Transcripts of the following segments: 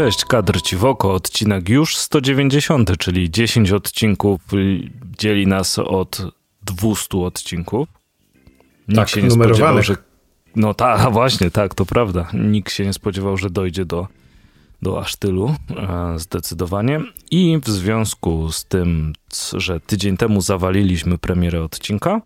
Cześć, kadr ci w oko, odcinek już 190, czyli 10 odcinków dzieli nas od 200 odcinków. Nikt tak, się nie spodziewał, że. No tak, właśnie, tak, to prawda. Nikt się nie spodziewał, że dojdzie do, do aż tylu, e, zdecydowanie. I w związku z tym, że tydzień temu zawaliliśmy premierę odcinka,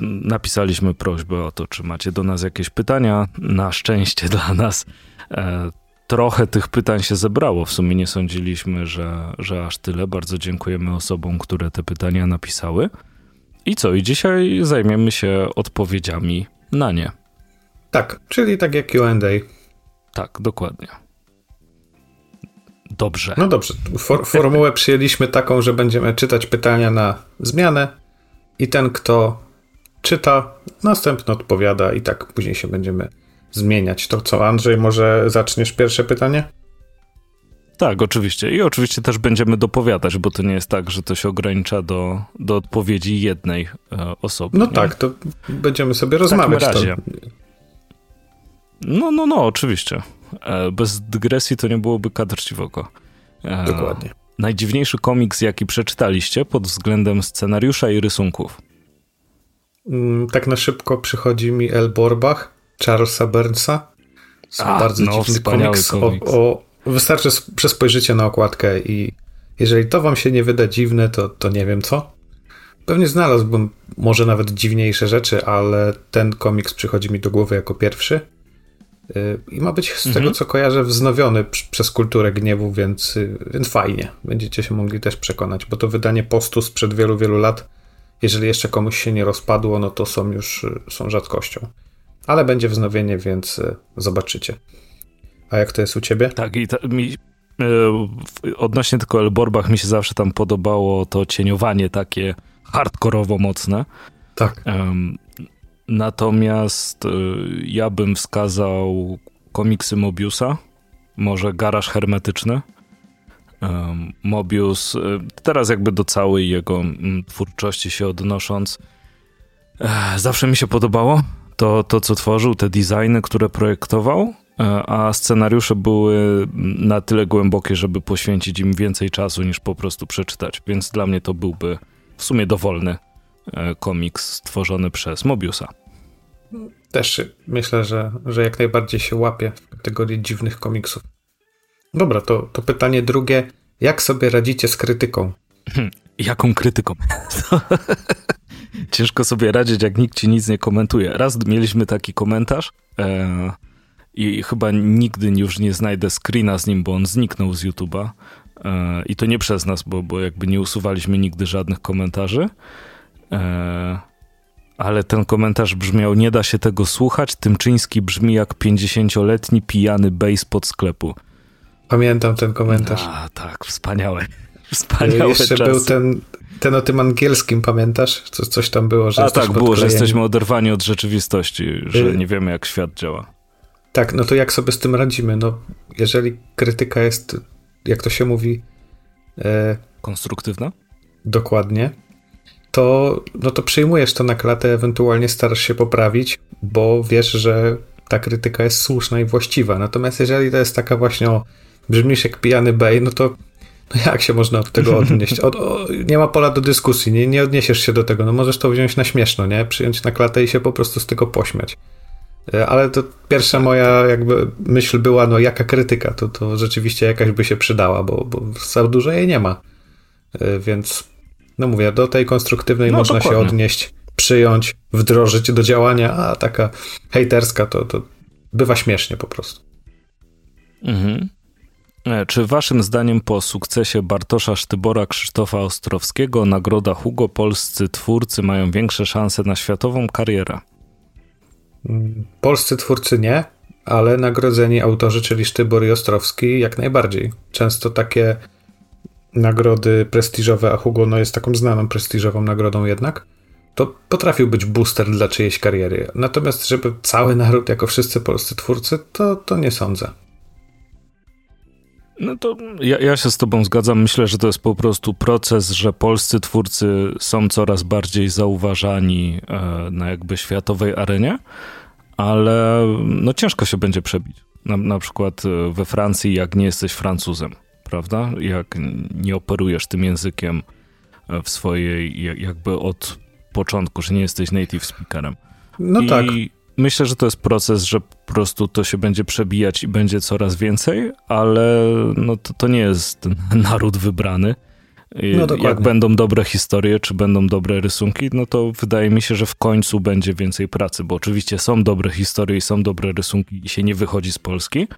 napisaliśmy prośbę o to, czy macie do nas jakieś pytania. Na szczęście dla nas e, trochę tych pytań się zebrało. W sumie nie sądziliśmy, że, że aż tyle. Bardzo dziękujemy osobom, które te pytania napisały. I co? I dzisiaj zajmiemy się odpowiedziami na nie. Tak, czyli tak jak QA. Tak, dokładnie. Dobrze. No dobrze. For, formułę przyjęliśmy taką, że będziemy czytać pytania na zmianę i ten, kto czyta, następno odpowiada i tak później się będziemy zmieniać. To co, Andrzej, może zaczniesz pierwsze pytanie? Tak, oczywiście. I oczywiście też będziemy dopowiadać, bo to nie jest tak, że to się ogranicza do, do odpowiedzi jednej e, osoby. No nie? tak, to będziemy sobie rozmawiać. W razie. To... No, no, no, oczywiście. E, bez dygresji to nie byłoby kadr ciwoko. E, Dokładnie. Najdziwniejszy komiks, jaki przeczytaliście pod względem scenariusza i rysunków? Mm, tak na szybko przychodzi mi El Borbach Charlesa Burnsa. A, bardzo no, dziwny komiks. komiks. O, o, wystarczy przespojrzycie na okładkę i jeżeli to wam się nie wyda dziwne, to, to nie wiem co. Pewnie znalazłbym może nawet dziwniejsze rzeczy, ale ten komiks przychodzi mi do głowy jako pierwszy. Y, I ma być z mhm. tego, co kojarzę, wznowiony przez kulturę gniewu, więc, y, więc fajnie. Będziecie się mogli też przekonać, bo to wydanie postu sprzed wielu, wielu lat, jeżeli jeszcze komuś się nie rozpadło, no to są już są rzadkością ale będzie wznowienie, więc e, zobaczycie. A jak to jest u ciebie? Tak, i ta, mi, yy, odnośnie tylko Elborbach mi się zawsze tam podobało to cieniowanie takie hardkorowo mocne. Tak. natomiast yy, ja bym wskazał komiksy Mobiusa, może Garaż Hermetyczny. Mobius, teraz jakby do całej jego mm, twórczości się odnosząc, zawsze mi się podobało to, to, co tworzył, te designy, które projektował, e, a scenariusze były na tyle głębokie, żeby poświęcić im więcej czasu niż po prostu przeczytać. Więc dla mnie to byłby w sumie dowolny e, komiks stworzony przez Mobiusa. Też myślę, że, że jak najbardziej się łapie w kategorii dziwnych komiksów. Dobra, to, to pytanie drugie. Jak sobie radzicie z krytyką? Jaką krytyką? Ciężko sobie radzić, jak nikt ci nic nie komentuje. Raz mieliśmy taki komentarz e, i chyba nigdy już nie znajdę screena z nim, bo on zniknął z YouTube'a. E, I to nie przez nas, bo, bo jakby nie usuwaliśmy nigdy żadnych komentarzy. E, ale ten komentarz brzmiał: Nie da się tego słuchać. Tymczyński brzmi jak 50-letni pijany bejs pod sklepu. Pamiętam ten komentarz. A, tak, wspaniałe. Wspaniałe Jeszcze czasy. był ten, ten o tym angielskim, pamiętasz? Co, coś tam było, że A tak, było, że jesteśmy oderwani od rzeczywistości, że y- nie wiemy, jak świat działa. Tak, no to jak sobie z tym radzimy? No, jeżeli krytyka jest, jak to się mówi... E, Konstruktywna? Dokładnie. To, no to przyjmujesz to na klatę, ewentualnie starasz się poprawić, bo wiesz, że ta krytyka jest słuszna i właściwa. Natomiast jeżeli to jest taka właśnie o brzmisz jak pijany bej, no to no jak się można od tego odnieść? Od, o, nie ma pola do dyskusji, nie, nie odniesiesz się do tego. No możesz to wziąć na śmieszno, nie? Przyjąć na klatę i się po prostu z tego pośmiać. E, ale to pierwsza moja jakby myśl była, no jaka krytyka, to, to rzeczywiście jakaś by się przydała, bo, bo za dużo jej nie ma. E, więc no mówię, do tej konstruktywnej no, można dokładnie. się odnieść, przyjąć, wdrożyć do działania, a taka hejterska to, to bywa śmiesznie po prostu. Mhm. E, czy waszym zdaniem po sukcesie Bartosza Sztybora, Krzysztofa Ostrowskiego, nagroda Hugo polscy twórcy mają większe szanse na światową karierę? Polscy twórcy nie, ale nagrodzeni autorzy, czyli Sztybor i Ostrowski, jak najbardziej. Często takie nagrody prestiżowe, a Hugo no, jest taką znaną prestiżową nagrodą jednak, to potrafił być booster dla czyjejś kariery. Natomiast, żeby cały naród, jako wszyscy polscy twórcy, to, to nie sądzę. No to ja, ja, się z Tobą zgadzam. Myślę, że to jest po prostu proces, że polscy twórcy są coraz bardziej zauważani e, na jakby światowej arenie, ale no ciężko się będzie przebić. Na, na przykład e, we Francji, jak nie jesteś Francuzem, prawda? Jak nie operujesz tym językiem e, w swojej, jakby od początku, że nie jesteś native speakerem. No I tak. Myślę, że to jest proces, że po prostu to się będzie przebijać i będzie coraz więcej, ale no to, to nie jest naród wybrany. No, Jak będą dobre historie, czy będą dobre rysunki, no to wydaje mi się, że w końcu będzie więcej pracy, bo oczywiście są dobre historie i są dobre rysunki i się nie wychodzi z Polski,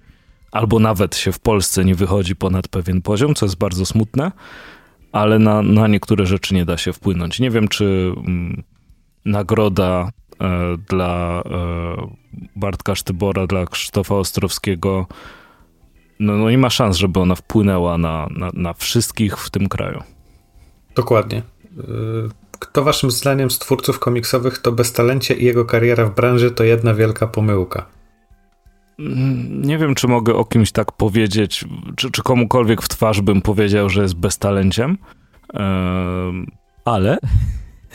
albo nawet się w Polsce nie wychodzi ponad pewien poziom, co jest bardzo smutne, ale na, na niektóre rzeczy nie da się wpłynąć. Nie wiem, czy mm, nagroda dla e, Bartka Sztybora, dla Krzysztofa Ostrowskiego no, no nie ma szans, żeby ona wpłynęła na, na, na wszystkich w tym kraju. Dokładnie. Y, kto waszym zdaniem z twórców komiksowych to beztalencie i jego kariera w branży to jedna wielka pomyłka? Mm, nie wiem, czy mogę o kimś tak powiedzieć, czy, czy komukolwiek w twarz bym powiedział, że jest beztalenciem, ale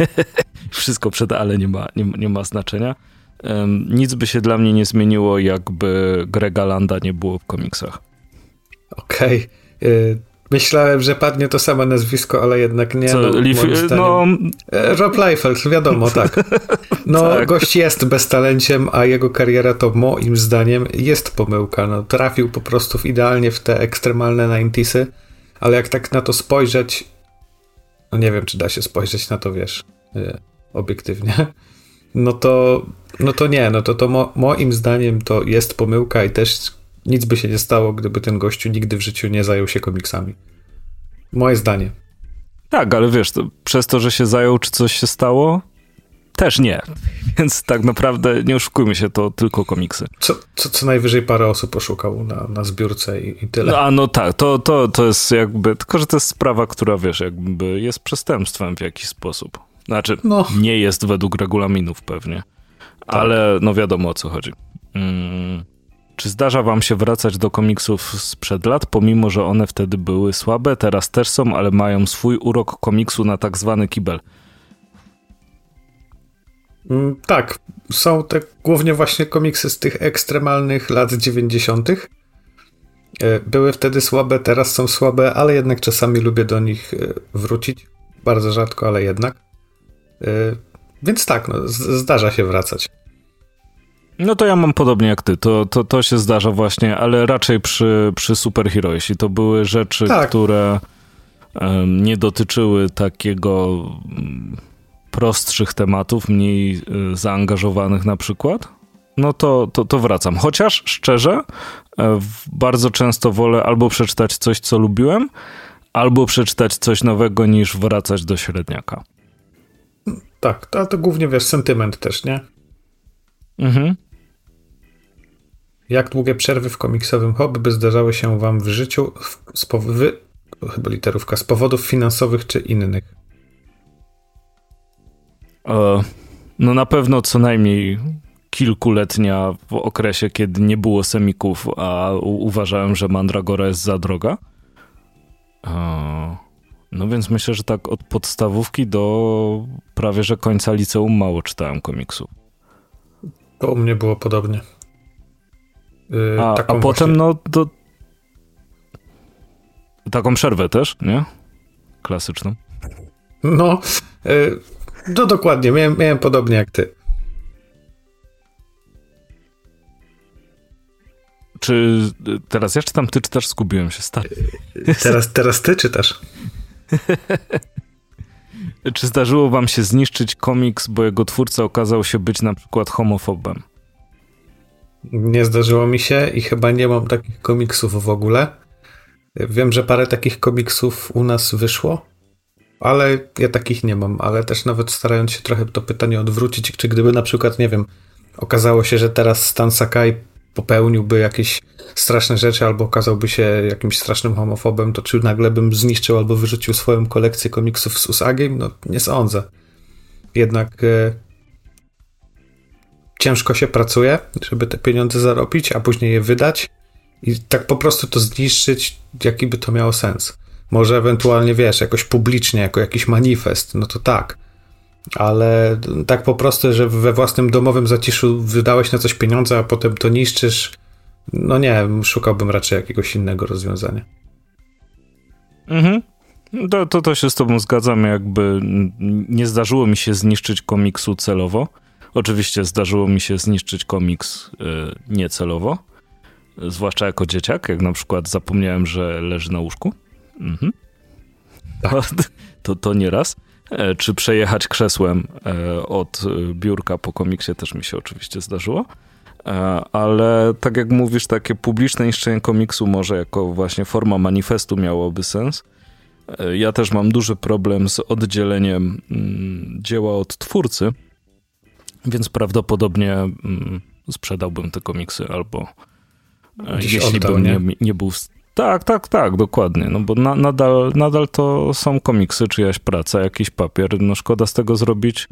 wszystko przed ale nie ma, nie, nie ma znaczenia. Nic by się dla mnie nie zmieniło, jakby Grega Landa nie było w komiksach. Okej. Okay. Myślałem, że padnie to samo nazwisko, ale jednak nie. Co, no, Leaf, no... E, Rob Liefeld, wiadomo, tak. No, tak. gość jest beztalenciem, a jego kariera to moim zdaniem jest pomyłka. No, trafił po prostu w idealnie w te ekstremalne 90sy, ale jak tak na to spojrzeć, no nie wiem, czy da się spojrzeć na to, wiesz, e, obiektywnie, no to, no to nie, no to, to mo, moim zdaniem to jest pomyłka i też nic by się nie stało, gdyby ten gościu nigdy w życiu nie zajął się komiksami. Moje zdanie. Tak, ale wiesz, to przez to, że się zajął, czy coś się stało, też nie. Więc tak naprawdę nie oszukujmy się, to tylko komiksy. Co, co, co najwyżej parę osób poszukał na, na zbiórce i, i tyle. No, a no tak, to, to, to jest jakby, tylko że to jest sprawa, która wiesz, jakby jest przestępstwem w jakiś sposób. Znaczy, no. nie jest według regulaminów pewnie, tak. ale no wiadomo o co chodzi. Mm. Czy zdarza wam się wracać do komiksów sprzed lat, pomimo że one wtedy były słabe, teraz też są, ale mają swój urok komiksu na tak zwany kibel? Mm, tak, są te głównie właśnie komiksy z tych ekstremalnych lat 90. E, były wtedy słabe, teraz są słabe, ale jednak czasami lubię do nich e, wrócić. Bardzo rzadko, ale jednak. E, więc tak, no, zdarza się wracać. No to ja mam podobnie jak ty, to, to, to się zdarza właśnie, ale raczej przy, przy to były rzeczy, tak. które nie dotyczyły takiego prostszych tematów, mniej y, zaangażowanych na przykład, no to, to, to wracam. Chociaż szczerze, e, bardzo często wolę albo przeczytać coś, co lubiłem, albo przeczytać coś nowego, niż wracać do średniaka. Tak, to, to głównie wiesz, sentyment też, nie? Mhm. Jak długie przerwy w komiksowym hobby zdarzały się wam w życiu z wy, chyba literówka, z powodów finansowych czy innych? E, no na pewno co najmniej kilkuletnia w okresie, kiedy nie było semików, a uważałem, że Mandragora jest za droga. E, no więc myślę, że tak od podstawówki do prawie że końca liceum mało czytałem komiksów. To u mnie było podobnie. Yy, a, a potem właśnie... no to taką przerwę też, nie? Klasyczną. No, yy, no dokładnie, miałem, miałem podobnie jak ty. Czy teraz ja czytam, ty czytasz, zgubiłem się, stary. Teraz, teraz ty czytasz. Czy zdarzyło wam się zniszczyć komiks, bo jego twórca okazał się być na przykład homofobem? Nie zdarzyło mi się i chyba nie mam takich komiksów w ogóle. Wiem, że parę takich komiksów u nas wyszło, ale ja takich nie mam. Ale też nawet starając się trochę to pytanie odwrócić, czy gdyby na przykład, nie wiem, okazało się, że teraz Stan Sakai popełniłby jakieś straszne rzeczy albo okazałby się jakimś strasznym homofobem, to czy nagle bym zniszczył albo wyrzucił swoją kolekcję komiksów z Usagiem? No nie sądzę. Jednak e, ciężko się pracuje, żeby te pieniądze zarobić, a później je wydać i tak po prostu to zniszczyć, jaki by to miało sens. Może ewentualnie, wiesz, jakoś publicznie, jako jakiś manifest, no to tak. Ale tak po prostu, że we własnym domowym zaciszu wydałeś na coś pieniądze, a potem to niszczysz, no nie, szukałbym raczej jakiegoś innego rozwiązania. Mhm. To, to, to się z tobą zgadzam, jakby nie zdarzyło mi się zniszczyć komiksu celowo. Oczywiście zdarzyło mi się zniszczyć komiks y, niecelowo, zwłaszcza jako dzieciak, jak na przykład zapomniałem, że leży na łóżku. Mhm. Tak. To, to nie raz. E, czy przejechać krzesłem e, od biurka po komiksie też mi się oczywiście zdarzyło. E, ale tak jak mówisz, takie publiczne niszczenie komiksu może jako właśnie forma manifestu miałoby sens. Ja też mam duży problem z oddzieleniem mm, dzieła od twórcy, więc prawdopodobnie mm, sprzedałbym te komiksy albo Gdzieś jeśli oddał, bym nie, nie był tak, tak, tak, dokładnie. No bo na, nadal, nadal to są komiksy, czyjaś praca, jakiś papier. No szkoda z tego zrobić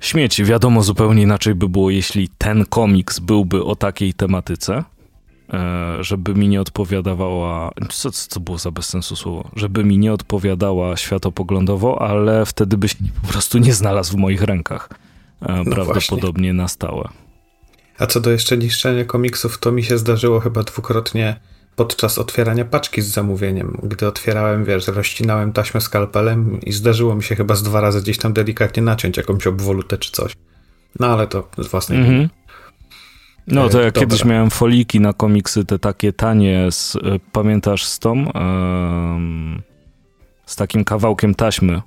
śmieci. Wiadomo, zupełnie inaczej by było, jeśli ten komiks byłby o takiej tematyce, e, żeby mi nie odpowiadała. Co, co było za bez sensu słowo? Żeby mi nie odpowiadała światopoglądowo, ale wtedy by się po prostu nie znalazł w moich rękach. E, no prawdopodobnie właśnie. na stałe. A co do jeszcze niszczenia komiksów, to mi się zdarzyło chyba dwukrotnie podczas otwierania paczki z zamówieniem. Gdy otwierałem, wiesz, rozcinałem taśmę skalpelem i zdarzyło mi się chyba z dwa razy gdzieś tam delikatnie naciąć jakąś obwolutę czy coś. No ale to z własnej mm -hmm. No to ja Dobra. kiedyś miałem foliki na komiksy, te takie tanie, z, e, pamiętasz z tą? z takim kawałkiem taśmy.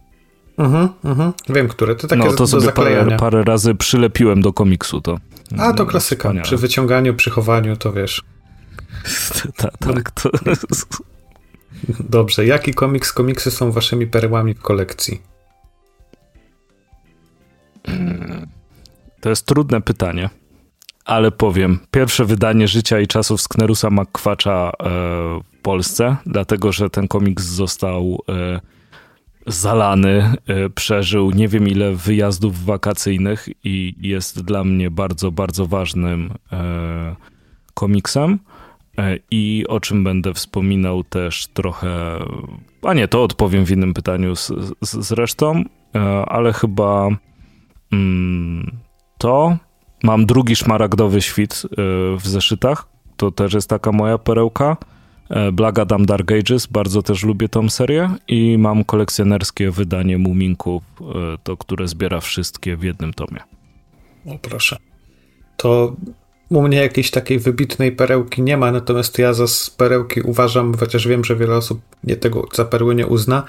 Mhm, mhm. Wiem, które. To takie no to sobie parę, parę, razy przylepiłem do komiksu to. A, to klasyka. Przy wyciąganiu, przy chowaniu, to wiesz. Tak, tak. To... Dobrze. Jaki komiks, komiksy są waszymi perłami w kolekcji? To jest trudne pytanie, ale powiem. Pierwsze wydanie Życia i Czasów Sknerusa McQuacza e, w Polsce, dlatego że ten komiks został e, zalany, e, przeżył nie wiem ile wyjazdów wakacyjnych i jest dla mnie bardzo, bardzo ważnym komiksem. E, I o czym będę wspominał też trochę, a nie, to odpowiem w innym pytaniu z, zresztą, e, ale chyba mm, to. Mam drugi szmaragdowy świt e, w zeszytach, to też jest taka moja perełka. Black Adam Dark Ages, bardzo też lubię tą serię i mam kolekcjonerskie wydanie Muminków, to które zbiera wszystkie w jednym tomie. O proszę. To u mnie jakiejś takiej wybitnej perełki nie ma, natomiast ja za perełki uważam, chociaż wiem, że wiele osób nie tego za perły nie uzna,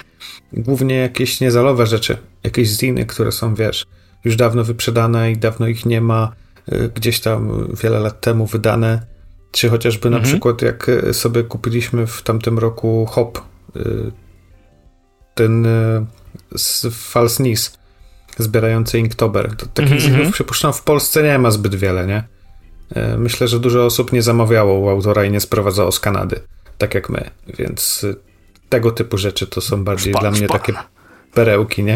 głównie jakieś niezalowe rzeczy, jakieś ziny, które są, wiesz, już dawno wyprzedane i dawno ich nie ma, y, gdzieś tam wiele lat temu wydane, czy chociażby mhm. na przykład jak y, sobie kupiliśmy w tamtym roku Hop, y, ten z False Nis, zbierający Inktober. Takich mm -hmm. zinów przypuszczam w Polsce nie ma zbyt wiele, nie? E, myślę, że dużo osób nie zamawiało u autora i nie sprowadzało z Kanady, tak jak my, więc e, tego typu rzeczy to są bardziej szpan, dla mnie szpan. takie perełki, nie?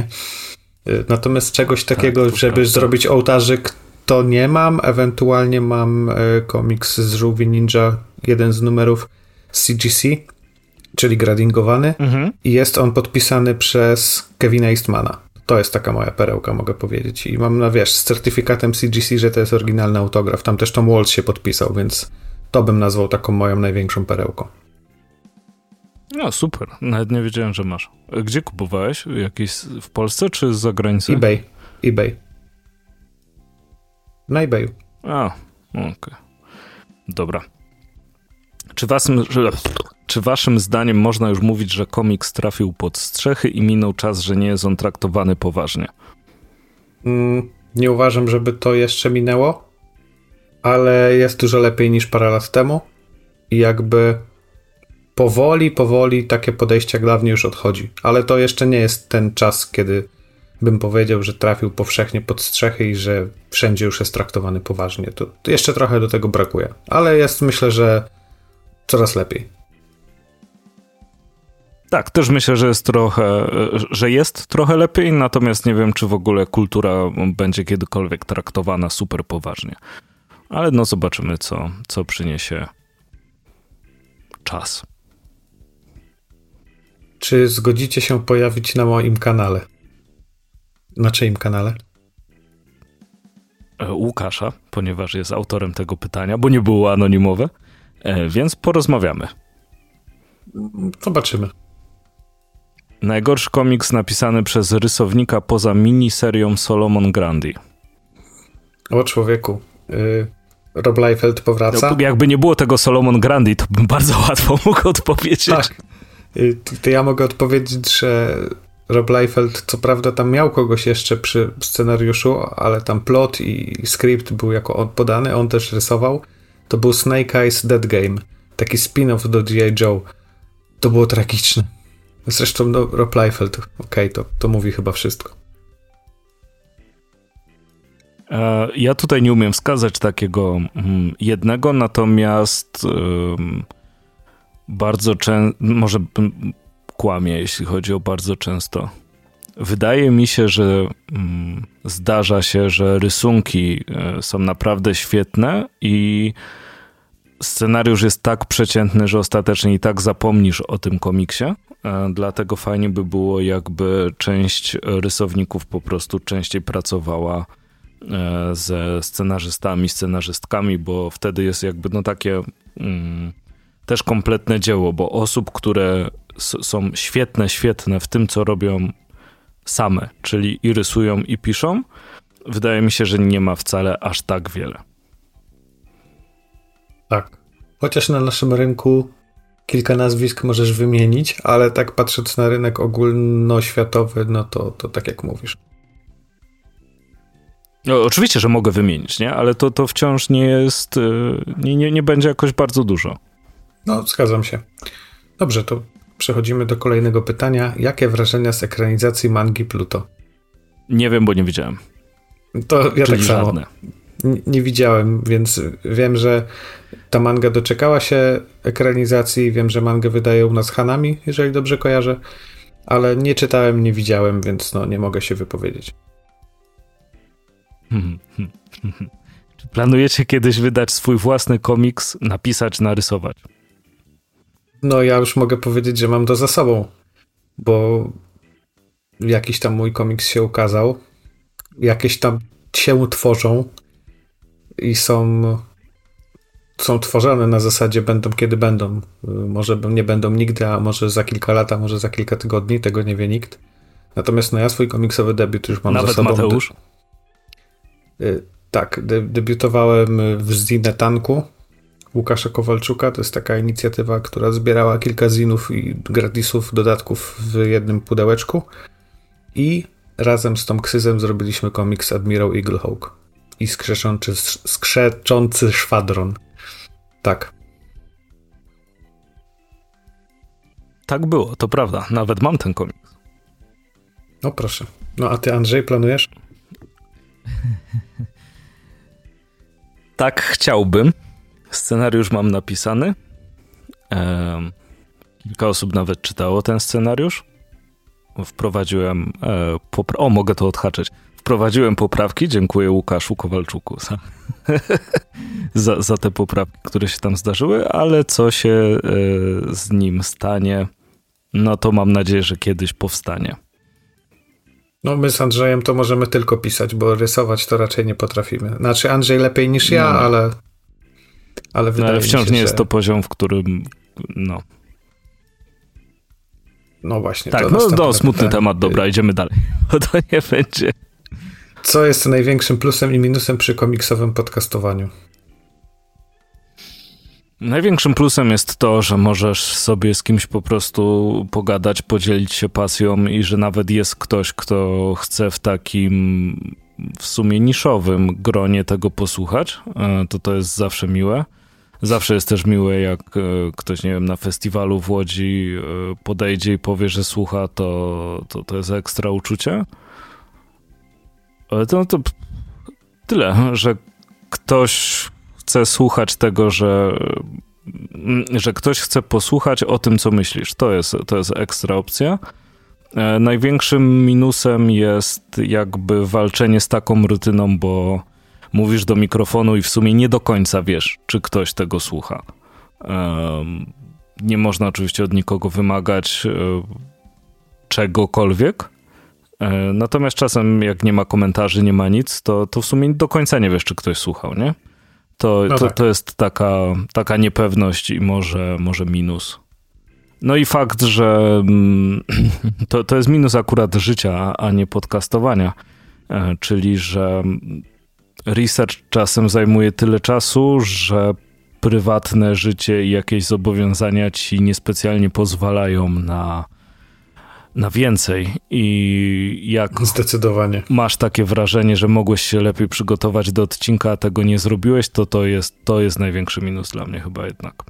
E, natomiast czegoś tak, takiego, tak, żeby prawda. zrobić ołtarzyk, to nie mam. Ewentualnie mam komiks z Żółwi Ninja, jeden z numerów CGC, czyli gradingowany mhm. i jest on podpisany przez Kevina Eastmana. To jest taka moja perełka, mogę powiedzieć. I mam, no wiesz, z certyfikatem CGC, że to jest oryginalny autograf. Tam też Tom Waltz się podpisał, więc to bym nazwał taką moją największą perełką. No super, nawet nie wiedziałem, że masz. Gdzie kupowałeś? Jakieś w Polsce czy z zagranicy? eBay. eBay. Na eBayu. A, okej. Okay. Dobra. Czy was, czy waszym zdaniem można już mówić, że komiks trafił pod strzechy i minął czas, że nie jest on traktowany poważnie? Mm, nie uważam, żeby to jeszcze minęło, ale jest dużo lepiej niż parę lat temu i jakby powoli, powoli takie podejście jak dawniej już odchodzi. Ale to jeszcze nie jest ten czas, kiedy bym powiedział, że trafił powszechnie pod strzechy i że wszędzie już jest traktowany poważnie. To, to jeszcze trochę do tego brakuje. Ale jest myślę, że coraz lepiej. Tak, też myślę, że jest trochę, że jest trochę lepiej, natomiast nie wiem, czy w ogóle kultura będzie kiedykolwiek traktowana super poważnie. Ale no zobaczymy, co, co przyniesie czas. Czy zgodzicie się pojawić na moim kanale? Na czyim kanale? E, Łukasza, ponieważ jest autorem tego pytania, bo nie było anonimowe. E, więc porozmawiamy. Zobaczymy. Najgorszy komiks napisany przez rysownika poza miniserią Solomon Grandi. O człowieku. Y, Rob Liefeld powraca. No, jakby nie było tego Solomon Grandi, to bym bardzo łatwo mógł odpowiedzieć. Tak. Y, to ja mogę odpowiedzieć, że Rob Liefeld co prawda tam miał kogoś jeszcze przy scenariuszu, ale tam plot i script był jako on podany, on też rysował. To był Snake Eyes Dead Game. Taki spin-off do G.I. Joe. To było tragiczne. Zresztą no, Rob Liefeld, okej, okay, to, to mówi chyba wszystko. E, ja tutaj nie umiem wskazać takiego mm, jednego, natomiast bardzo często, może kłamie, jeśli chodzi o bardzo często. Wydaje mi się, że mm, zdarza się, że rysunki e, są naprawdę świetne i scenariusz jest tak przeciętny, że ostatecznie i tak zapomnisz o tym komiksie. E, dlatego fajnie by było, jakby część rysowników po prostu częściej pracowała e, ze scenarzystami, scenarzystkami, bo wtedy jest jakby no takie mm, też kompletne dzieło, bo osób, które są świetne, świetne w tym, co robią same, czyli i rysują, i piszą, wydaje mi się, że nie ma wcale aż tak wiele. Tak. Chociaż na naszym rynku kilka nazwisk możesz wymienić, ale tak patrząc na rynek ogólnoświatowy, no to, to tak jak mówisz. No, oczywiście, że mogę wymienić, nie? ale to, to wciąż nie jest, y, nie, nie, nie będzie jakoś bardzo dużo. No, zgadzam się. Dobrze, to przechodzimy do kolejnego pytania. Jakie wrażenia z ekranizacji mangi Pluto? Nie wiem, bo nie widziałem. To ja Czyli tak samo. Żadne. Nie, widziałem, więc wiem, że ta manga doczekała się ekranizacji. Wiem, że mangę wydaje u nas Hanami, jeżeli dobrze kojarzę, ale nie czytałem, nie widziałem, więc no, nie mogę się wypowiedzieć. Czy planujecie kiedyś wydać swój własny komiks, napisać, narysować? No ja już mogę powiedzieć, że mam to za sobą, bo jakiś tam mój komiks się ukazał, jakieś tam się tworzą i są są tworzone na zasadzie będą kiedy będą. Może nie będą nigdy, a może za kilka lat, a może za kilka tygodni, tego nie wie nikt. Natomiast no ja swój komiksowy debiut już mam Nawet za sobą. Mateusz? Y, tak, de debiutowałem w Zine Tanku Łukasza Kowalczuka. To jest taka inicjatywa, która zbierała kilka zinów i gratisów, dodatków w jednym pudełeczku. I razem z Tom Ksyzem zrobiliśmy komiks Admiral Eaglehawk i skrzeczący, skrzeczący szwadron. Tak. Tak było, to prawda. Nawet mam ten komiks. No proszę. No a ty, Andrzej, planujesz? tak chciałbym. Scenariusz mam napisany. kilka osób nawet czytało ten scenariusz. Wprowadziłem. E, o, mogę to odhaczyć. Wprowadziłem poprawki. Dziękuję Łukaszu Kowalczuku za, za, za, te poprawki, które się tam zdarzyły, ale co się e, z nim stanie, no to mam nadzieję, że kiedyś powstanie. No my z Andrzejem to możemy tylko pisać, bo rysować to raczej nie potrafimy. Znaczy Andrzej lepiej niż ja, no. ale ale, no, ale wciąż się, nie jest to poziom, w którym no. No właśnie. Tak, no, no smutny pytanie. temat, dobra, idziemy dalej, bo to nie będzie. Co jest największym plusem i minusem przy komiksowym podcastowaniu? Największym plusem jest to, że możesz sobie z kimś po prostu pogadać, podzielić się pasją i że nawet jest ktoś, kto chce w takim w sumie niszowym gronie tego posłuchać, e, to to jest zawsze miłe. Zawsze jest też miłe, jak e, ktoś, nie wiem, na festiwalu w Łodzi e, podejdzie i powie, że słucha, to, to, to jest ekstra uczucie. Ale to, no to tyle, że ktoś chce słuchać tego, że, że ktoś chce posłuchać o tym, co myślisz. To jest, to jest ekstra opcja. E, największym minusem jest jakby walczenie z taką rutyną, bo mówisz do mikrofonu i w sumie nie do końca wiesz, czy ktoś tego słucha. Nie można oczywiście od nikogo wymagać e, czegokolwiek. E, natomiast czasem, jak nie ma komentarzy, nie ma nic, to, to w sumie do końca nie wiesz, czy ktoś słuchał, nie? To, no to, tak. to jest taka, taka niepewność i może, może minus. No i fakt, że mm, to, to jest minus akurat życia, a nie podcastowania, e, czyli że research czasem zajmuje tyle czasu, że prywatne życie i jakieś zobowiązania ci niespecjalnie pozwalają na, na więcej. I jak Zdecydowanie. masz takie wrażenie, że mogłeś się lepiej przygotować do odcinka, a tego nie zrobiłeś, to to jest, to jest największy minus dla mnie chyba jednak.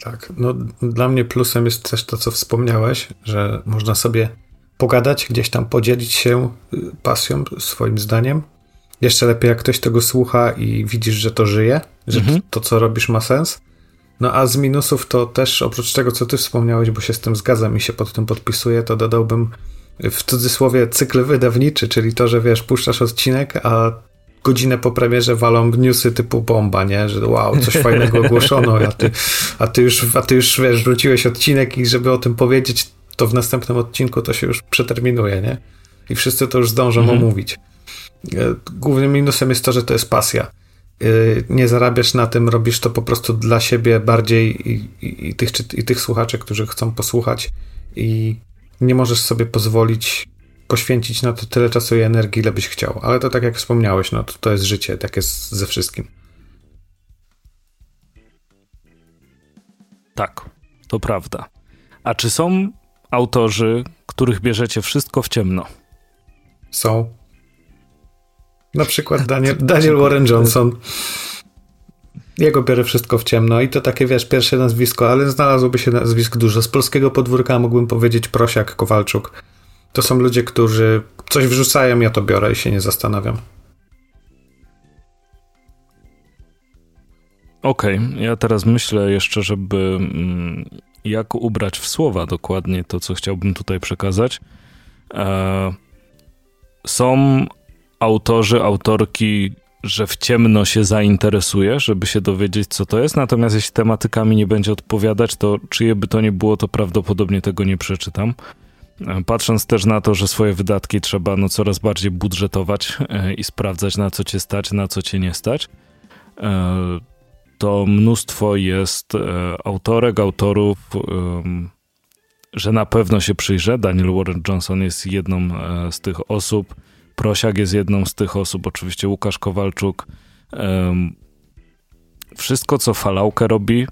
Tak, no dla mnie plusem jest też to, co wspomniałeś, że można sobie pogadać, gdzieś tam podzielić się y, pasją, swoim zdaniem. Jeszcze lepiej, jak ktoś tego słucha i widzisz, że to żyje, że mhm. to, co robisz, ma sens. No a z minusów to też, oprócz tego, co ty wspomniałeś, bo się z tym zgadzam i się pod tym podpisuję, to dodałbym w cudzysłowie cykl wydawniczy, czyli to, że wiesz, puszczasz odcinek, a godzinę po premierze walą newsy typu bomba, nie? Że wow, coś fajnego ogłoszono, a ty, a ty już, a ty już wiesz, wróciłeś odcinek i żeby o tym powiedzieć, to w następnym odcinku to się już przeterminuje, nie? I wszyscy to już zdążą mhm. omówić. E, głównym minusem jest to, że to jest pasja. E, nie zarabiasz na tym, robisz to po prostu dla siebie bardziej i, i, i tych, i tych słuchaczy, którzy chcą posłuchać i nie możesz sobie pozwolić poświęcić na to tyle czasu i energii, ile byś chciał. Ale to tak jak wspomniałeś, no to, to jest życie, tak jest ze wszystkim. Tak, to prawda. A czy są autorzy, których bierzecie wszystko w ciemno? Są. Na przykład Daniel, Daniel Warren Johnson. Jego biorę wszystko w ciemno i to takie, wiesz, pierwsze nazwisko, ale znalazłoby się nazwisk dużo. Z polskiego podwórka mógłbym powiedzieć Prosiak, Kowalczuk. To są ludzie, którzy coś wrzucają, ja to biorę i się nie zastanawiam. Okej, okay. ja teraz myślę jeszcze, żeby mm, jak ubrać w słowa dokładnie to, co chciałbym tutaj przekazać. E, są autorzy, autorki, że w ciemno się zainteresuje, żeby się dowiedzieć, co to jest. Natomiast jeśli tematykami nie będzie odpowiadać, to czyje by to nie było, to prawdopodobnie tego nie przeczytam. Patrząc też na to, że swoje wydatki trzeba no, coraz bardziej budżetować e, i sprawdzać, na co cię stać, na co cię nie stać, e, to mnóstwo jest e, autorek, autorów, że na pewno się przyjrzę. Daniel Warren Johnson jest jedną z tych osób. Prosiak jest jedną z tych osób, oczywiście Łukasz Kowalczuk. Wszystko, co Falaukę robi,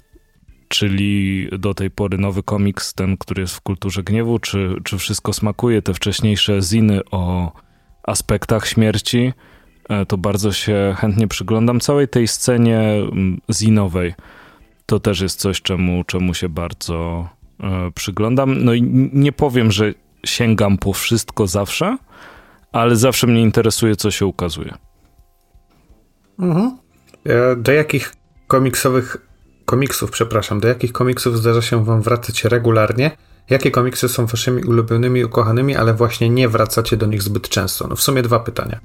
czyli do tej pory nowy komiks, ten, który jest w kulturze gniewu, czy, czy wszystko smakuje, te wcześniejsze ziny o aspektach śmierci, e, to bardzo się chętnie przyglądam całej tej scenie mm, zinowej. To też jest coś, czemu, czemu się bardzo e, przyglądam. No i nie powiem, że sięgam po wszystko zawsze, ale zawsze mnie interesuje, co się ukazuje. Mhm. E, do jakich komiksowych komiksów, przepraszam, do jakich komiksów zdarza się wam wracać regularnie? Jakie komiksy są waszymi ulubionymi, ukochanymi, ale właśnie nie wracacie do nich zbyt często? No w sumie dwa pytania.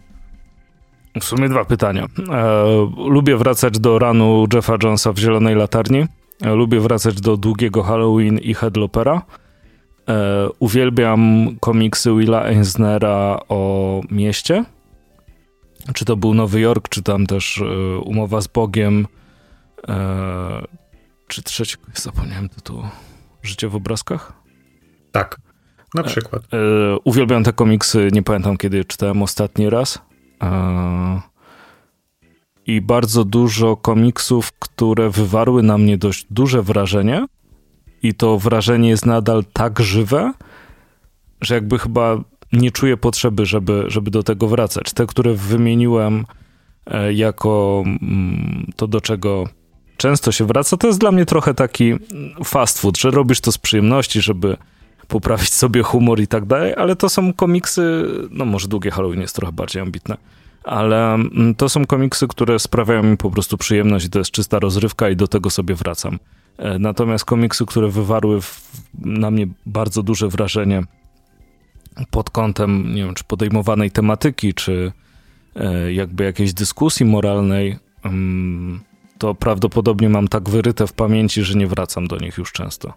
W sumie dwa pytania. E, lubię wracać do ranu Jeffa Jonesa w Zielonej Latarni. E, lubię wracać do Długiego Halloween i Headlopera. E, uwielbiam komiksy Willa Eisnera o mieście. Czy to był Nowy Jork, czy tam też e, Umowa z Bogiem, E, czy trzeci, zapomniałem tytułu, Życie w obrazkach? Tak, na przykład. Uwielbiam te komiksy, nie pamiętam kiedy je czytałem ostatni raz. I bardzo dużo komiksów, które wywarły na mnie dość duże wrażenie. I to wrażenie jest nadal tak żywe, że jakby chyba nie czuję potrzeby, żeby, żeby do tego wracać. Te, które wymieniłem e, jako mm, to, do czego często się wraca, to jest dla mnie trochę taki fast food, że robisz to z przyjemności, żeby poprawić sobie humor i tak dalej, ale to są komiksy, no może długie Halloween jest trochę bardziej ambitne, ale mm, to są komiksy, które sprawiają mi po prostu przyjemność to jest czysta rozrywka i do tego sobie wracam. E, natomiast komiksy, które wywarły w, na mnie bardzo duże wrażenie pod kątem, nie wiem, czy podejmowanej tematyki, czy e, jakby jakiejś dyskusji moralnej, mm, to prawdopodobnie mam tak wyryte w pamięci, że nie wracam do nich już często.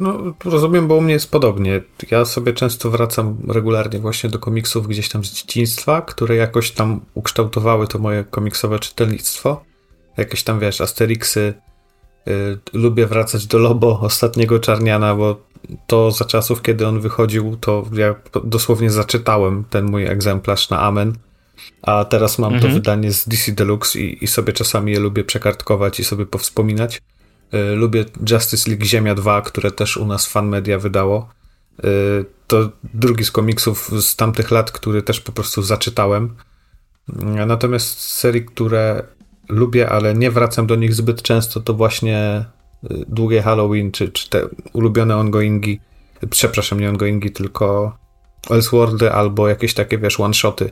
No, rozumiem, bo u mnie jest podobnie. Ja sobie często wracam regularnie właśnie do komiksów gdzieś tam z dzieciństwa, które jakoś tam ukształtowały to moje komiksowe czytelnictwo. Jakieś tam, wiesz, Asterixy. Yy, lubię wracać do Lobo, ostatniego Czarniana, bo to za czasów, kiedy on wychodził, to ja dosłownie zaczytałem ten mój egzemplarz na Amen. A teraz mam mhm. to wydanie z DC Deluxe i, i sobie czasami je lubię przekartkować i sobie powspominać. Y, lubię Justice League Ziemia 2, które też u nas Fan Media wydało. Y, to drugi z komiksów z tamtych lat, który też po prostu zaczytałem. Natomiast serii, które lubię, ale nie wracam do nich zbyt często, to właśnie y, Długie Halloween, czy, czy te ulubione ongoingi, przepraszam, nie ongoingi, tylko Elseworldy albo jakieś takie, wiesz, one-shoty.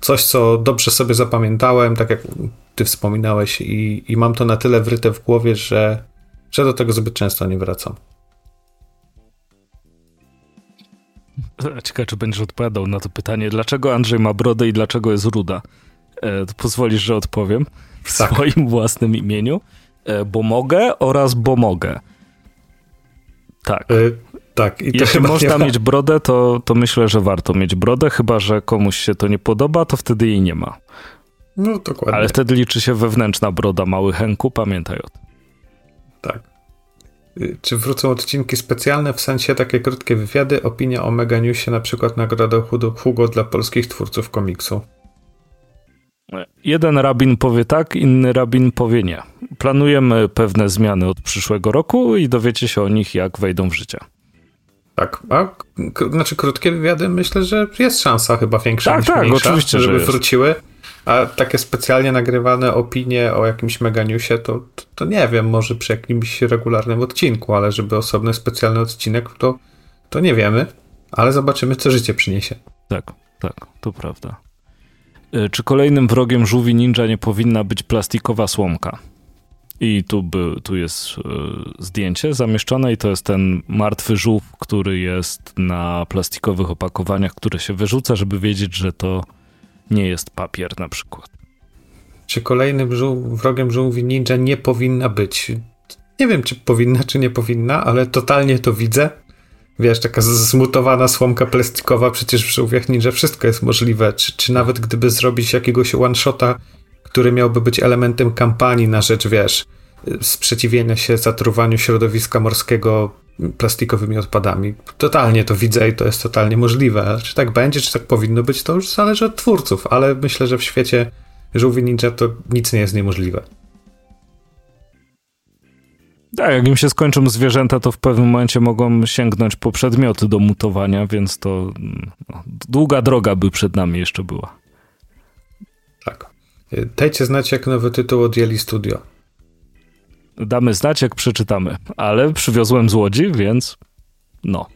Coś, co dobrze sobie zapamiętałem, tak jak ty wspominałeś i, i mam to na tyle wryte w głowie, że że do tego zbyt często nie wracam. Ciekawe, czy będziesz odpowiadał na to pytanie, dlaczego Andrzej ma brodę i dlaczego jest ruda. E, pozwolisz, że odpowiem w tak. swoim własnym imieniu. E, bo mogę oraz bo mogę. Tak. E, tak. I Jeśli można mieć brodę, to, to myślę, że warto mieć brodę, chyba że komuś się to nie podoba, to wtedy jej nie ma. No, dokładnie. Ale wtedy liczy się wewnętrzna broda, mały Henku, pamiętaj o tym. Tak. Y, czy wrócą odcinki specjalne, w sensie takie krótkie wywiady, opinia o Mega Newsie, na przykład nagroda Hugo dla polskich twórców komiksu? Jeden rabin powie tak, inny rabin powie nie. Planujemy pewne zmiany od przyszłego roku i dowiecie się o nich, jak wejdą w życie. Tak, a znaczy krótkie wywiady myślę, że jest szansa chyba większa tak, niż tak, mniejsza, oczywiście, żeby że wróciły. A takie specjalnie nagrywane opinie o jakimś meganiusie, to, to, to, nie wiem, może przy jakimś regularnym odcinku, ale żeby osobny specjalny odcinek, to, to nie wiemy, ale zobaczymy, co życie przyniesie. Tak, tak, to prawda. E, czy kolejnym wrogiem żółwi ninja nie powinna być plastikowa słomka? I tu, by, tu jest y, zdjęcie zamieszczone i to jest ten martwy żółw, który jest na plastikowych opakowaniach, które się wyrzuca, żeby wiedzieć, że to nie jest papier na przykład. Czy kolejnym żół, wrogiem żółwi ninja nie powinna być? Nie wiem, czy powinna, czy nie powinna, ale totalnie to widzę. Wiesz, taka zmutowana słomka plastikowa, przecież w żółwiach ninja wszystko jest możliwe. Czy, czy nawet gdyby zrobić jakiegoś one-shota, który miałby być elementem kampanii na rzecz, wiesz, sprzeciwienia się zatruwaniu środowiska morskiego plastikowymi odpadami. Totalnie to widzę i to jest totalnie możliwe. Czy tak będzie, czy tak powinno być, to już zależy od twórców, ale myślę, że w świecie żółwi ninja to nic nie jest niemożliwe. Tak, jak im się skończą zwierzęta, to w pewnym momencie mogą sięgnąć po przedmioty do mutowania, więc to no, długa droga by przed nami jeszcze była. Tak. Dajcie znać, jak nowy tytuł odjęli studio damy znać, jak przeczytamy. Ale przywiozłem z Łodzi, więc no.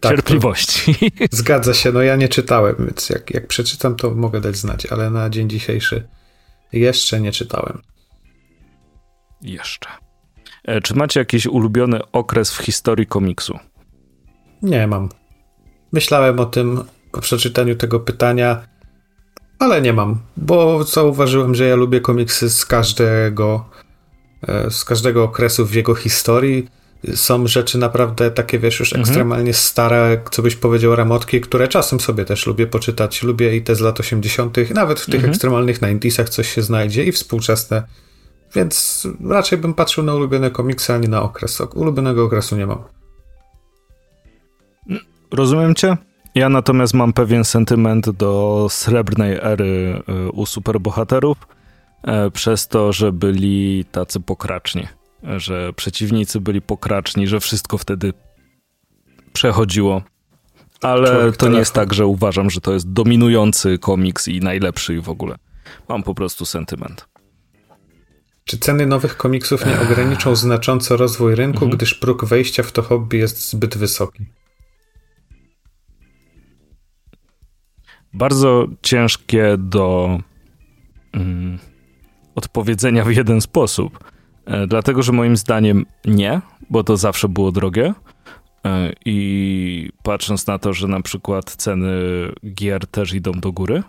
Tak, cierpliwości. Zgadza się, no ja nie czytałem, więc jak, jak przeczytam, to mogę dać znać, ale na dzień dzisiejszy jeszcze nie czytałem. Jeszcze. E, czy macie jakiś ulubiony okres w historii komiksu? Nie mam. Myślałem o tym po przeczytaniu tego pytania, ale nie mam, bo zauważyłem, że ja lubię komiksy z każdego E, z każdego okresu w jego historii. Są rzeczy naprawdę takie, wiesz, już mhm. ekstremalnie stare, co byś powiedział, ramotki, które czasem sobie też lubię poczytać. Lubię i te z lat 80., nawet w tych mhm. ekstremalnych 90 coś się znajdzie i współczesne. Więc raczej bym patrzył na ulubione komiksy, a nie na okres. Ulubionego okresu nie mam. Rozumiem cię. Ja natomiast mam pewien sentyment do srebrnej ery e, u superbohaterów E, przez to, że byli tacy pokraczni, że przeciwnicy byli pokraczni, że wszystko wtedy przechodziło. Ale Człowiek to nie jest tak, że uważam, że to jest dominujący komiks i najlepszy w ogóle. Mam po prostu sentyment. Czy ceny nowych komiksów nie ograniczą znacząco rozwój rynku, mhm. gdyż próg wejścia w to hobby jest zbyt wysoki? Bardzo ciężkie do. Mm, odpowiedzenia w jeden sposób. E, dlatego, że moim zdaniem nie, bo to zawsze było drogie. E, I patrząc na to, że na przykład ceny gier też idą do góry,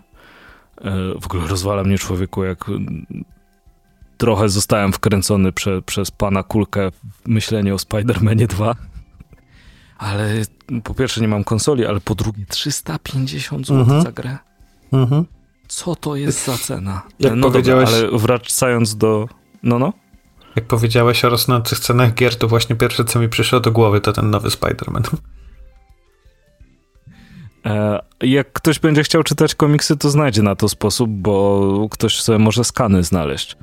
e, w ogóle rozwala mnie człowieku, jak trochę zostałem wkręcony prze, przez pana Kulkę w myślenie o Spider-Manie 2 Ale po pierwsze nie mam konsoli, ale po drugie 350 zł mhm. za grę. Mhm. Co to jest za cena? Jak no powiedziałeś... dobra, ale wracając do... No, no? Jak powiedziałeś o rosnących cenach gier, to właśnie pierwsze, co mi przyszło do głowy, to ten nowy Spider-Man. E, jak ktoś będzie chciał czytać komiksy, to znajdzie na to sposób, bo ktoś sobie może skany znaleźć.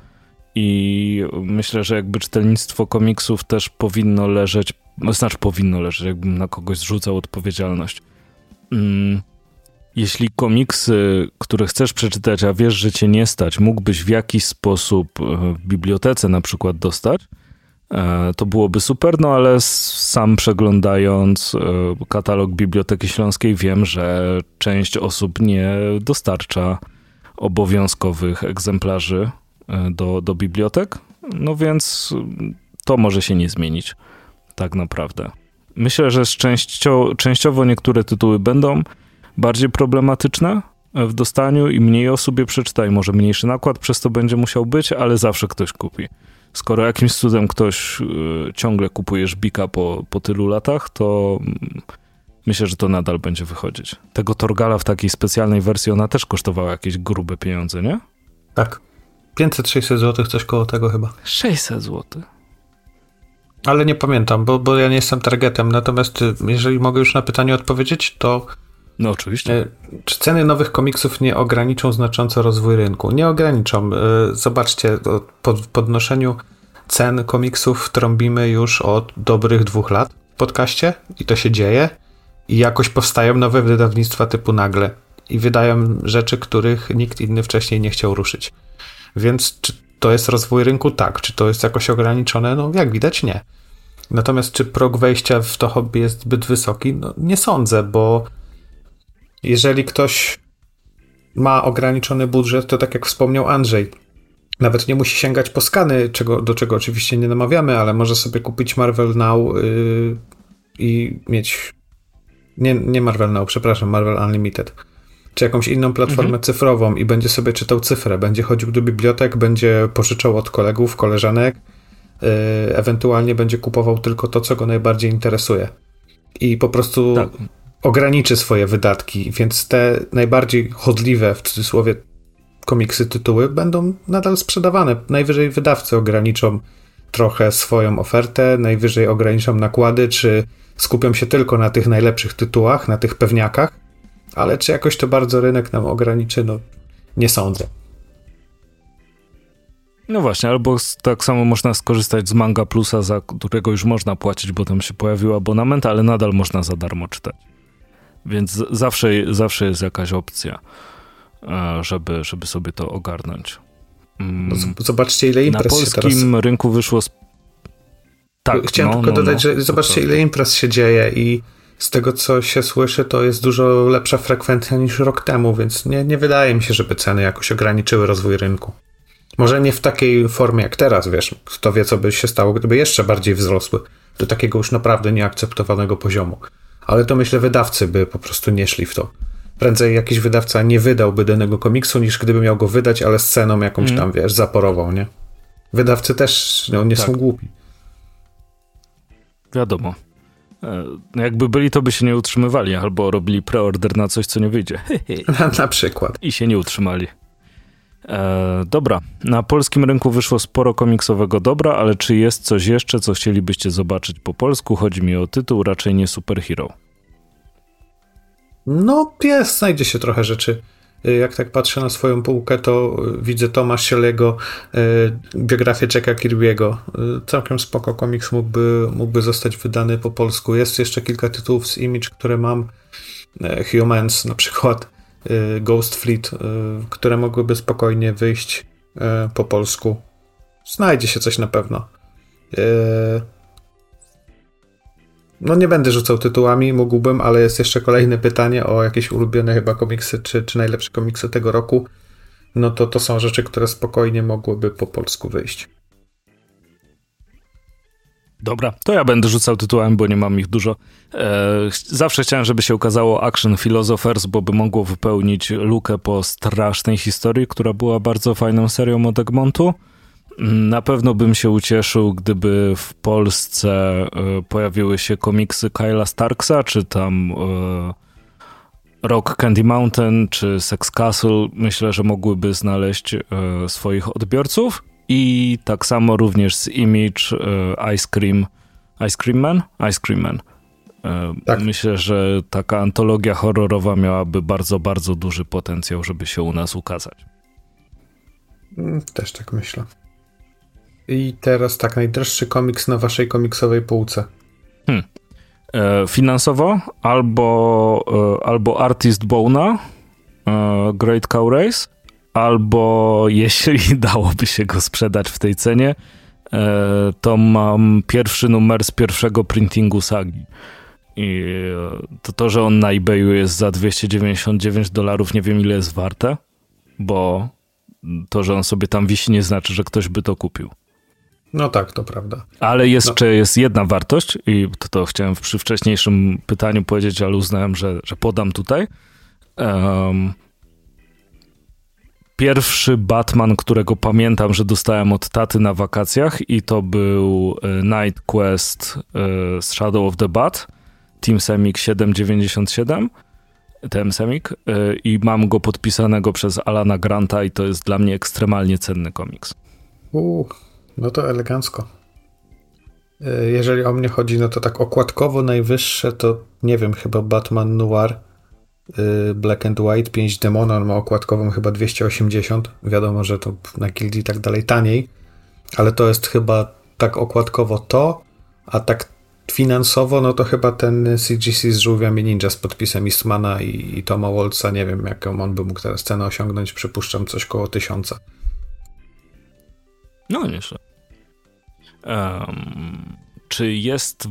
I myślę, że jakby czytelnictwo komiksów też powinno leżeć, znaczy powinno leżeć, jakbym na kogoś zrzucał odpowiedzialność. Mm, jeśli komiksy, które chcesz przeczytać, a wiesz, że cię nie stać, mógłbyś w jakiś sposób e, w bibliotece na przykład dostać, e, to byłoby super, no ale sam przeglądając e, katalog Biblioteki Śląskiej wiem, że część osób nie dostarcza obowiązkowych egzemplarzy do, do bibliotek, no więc to może się nie zmienić tak naprawdę. Myślę, że częściowo, niektóre tytuły będą bardziej problematyczne w dostaniu i mniej osób je przeczyta i może mniejszy nakład przez to będzie musiał być, ale zawsze ktoś kupi. Skoro jakimś cudem ktoś y, ciągle kupuje żbika po, po tylu latach, to mm, myślę, że to nadal będzie wychodzić. Tego Torgala w takiej specjalnej wersji, ona też kosztowała jakieś grube pieniądze, nie? Tak. 500-600 zł, coś koło tego chyba. 600 zł. Ale nie pamiętam, bo, bo ja nie jestem targetem. Natomiast y, jeżeli mogę już na pytanie odpowiedzieć, to no oczywiście. E, czy ceny nowych komiksów nie ograniczą znacząco rozwój rynku? Nie ograniczą. E, zobaczcie, po podnoszeniu cen komiksów trąbimy już od dobrych dwóch lat w podcaście i to się dzieje i jakoś powstają nowe wydawnictwa typu nagle i wydają rzeczy, których nikt inny wcześniej nie chciał ruszyć. Więc czy to jest rozwój rynku? Tak. Czy to jest jakoś ograniczone? No jak widać nie. Natomiast czy prog wejścia w to hobby jest zbyt wysoki? No, nie sądzę, bo jeżeli ktoś ma ograniczony budżet, to tak jak wspomniał Andrzej, nawet nie musi sięgać po skany, czego, do czego oczywiście nie namawiamy, ale może sobie kupić Marvel Now yy, i mieć. Nie, nie Marvel Now, przepraszam, Marvel Unlimited. Czy jakąś inną platformę mhm. cyfrową i będzie sobie czytał cyfrę, będzie chodził do bibliotek, będzie pożyczał od kolegów, koleżanek, yy, ewentualnie będzie kupował tylko to, co go najbardziej interesuje. I po prostu tak ograniczy swoje wydatki, więc te najbardziej chodliwe, w cudzysłowie, komiksy, tytuły będą nadal sprzedawane. Najwyżej wydawcy ograniczą trochę swoją ofertę, najwyżej ograniczą nakłady, czy skupią się tylko na tych najlepszych tytułach, na tych pewniakach, ale czy jakoś to bardzo rynek nam ograniczy, no nie sądzę. No właśnie, albo tak samo można skorzystać z Manga Plusa, za którego już można płacić, bo tam się pojawił abonament, ale nadal można za darmo czytać. Więc zawsze, zawsze jest jakaś opcja, e, żeby, żeby sobie to ogarnąć. Mm. No, zobaczcie, ile imprez Na polskim teraz... rynku wyszło. Z... Tak, Chciałem no, tylko no, dodać, no, że zobaczcie, ile imprez się dzieje i z tego, co się słyszy, to jest dużo lepsza frekwencja niż rok temu, więc nie, nie wydaje mi się, żeby ceny jakoś ograniczyły rozwój rynku. Może nie w takiej formie jak teraz, wiesz, kto wie, co by się stało, gdyby jeszcze bardziej wzrosły do takiego już naprawdę nieakceptowanego poziomu ale to myślę wydawcy by po prostu nie szli w to. Prędzej jakiś wydawca nie wydałby danego komiksu, niż gdyby miał go wydać, ale sceną jakąś mm. tam, wiesz, zaporową, nie? Wydawcy też no, nie tak. są głupi. Wiadomo. E, jakby byli, to by się nie utrzymywali, albo robili preorder na coś, co nie wyjdzie. na, przykład. I się nie utrzymali. E, dobra, na polskim rynku wyszło sporo komiksowego dobra, ale czy jest coś jeszcze, co chcielibyście zobaczyć po polsku? Chodzi mi o tytuł, raczej nie superhero. No, jest, znajdzie się trochę rzeczy. Y, jak tak patrzę na swoją półkę, to y, widzę Tomasz Sielego, y, biografię Jacka Kirby'ego. Całkiem spoko komiks mógłby, mógłby zostać wydany po polsku. Jest jeszcze kilka tytułów z Image, które mam. Humans na przykład Ghost Fleet, które mogłyby spokojnie wyjść po polsku. Znajdzie się coś na pewno. No nie będę rzucał tytułami, mógłbym, ale jest jeszcze kolejne pytanie o jakieś ulubione chyba komiksy, czy, czy najlepsze komiksy tego roku. No to to są rzeczy, które spokojnie mogłyby po polsku wyjść. Dobra, to ja będę rzucał tytułem, bo nie mam ich dużo. E, zawsze chciałem, żeby się ukazało Action Philosophers, bo by mogło wypełnić lukę po strasznej historii, która była bardzo fajną serią od Egmontu. Na pewno bym się ucieszył, gdyby w Polsce e, pojawiły się komiksy Kyla Starksa, czy tam e, Rock Candy Mountain, czy Sex Castle. Myślę, że mogłyby znaleźć e, swoich odbiorców. I tak samo również z Image, Ice Cream, Ice Cream Man? Ice Cream Man. Tak. Myślę, że taka antologia horrorowa miałaby bardzo, bardzo duży potencjał, żeby się u nas ukazać. Mm, też tak myślę. I teraz tak, najdroższy komiks na waszej komiksowej półce. Hmm. E, finansowo albo, e, albo Artist Bona, e, Great Cow Race, albo jeśli dałoby się go sprzedać w tej cenie, e, to mam pierwszy numer z pierwszego printingu sagi. I e, to, to, że on na eBayu jest za 299 dolarów, nie wiem ile jest warte, bo to, że on sobie tam wisi, nie znaczy, że ktoś by to kupił. No tak, to prawda. Ale jeszcze no. jest jedna wartość i to, to chciałem przy wcześniejszym pytaniu powiedzieć, ale uznałem, że, że podam tutaj. Um, pierwszy Batman, którego pamiętam, że dostałem od taty na wakacjach i to był e, Night Quest e, z Shadow of the Bat, Team Semik 797 TM Semik i mam go podpisanego przez Alana Granta i to jest dla mnie ekstremalnie cenny komiks. Uuu, no to elegancko. E, jeżeli o mnie chodzi, no to tak okładkowo najwyższe to nie wiem, chyba Batman Noir e, Black and White 5 Demona, on ma okładkową chyba 280. Wiadomo, że to na gildii tak dalej taniej, ale to jest chyba tak okładkowo to, a tak finansowo, no to chyba ten CGC z żółwiami ninja z podpisem Eastmana i, i Toma Wolca, nie wiem jaką on by mógł teraz cenę osiągnąć, przypuszczam coś koło tysiąca. No nieźle. Um, czy jest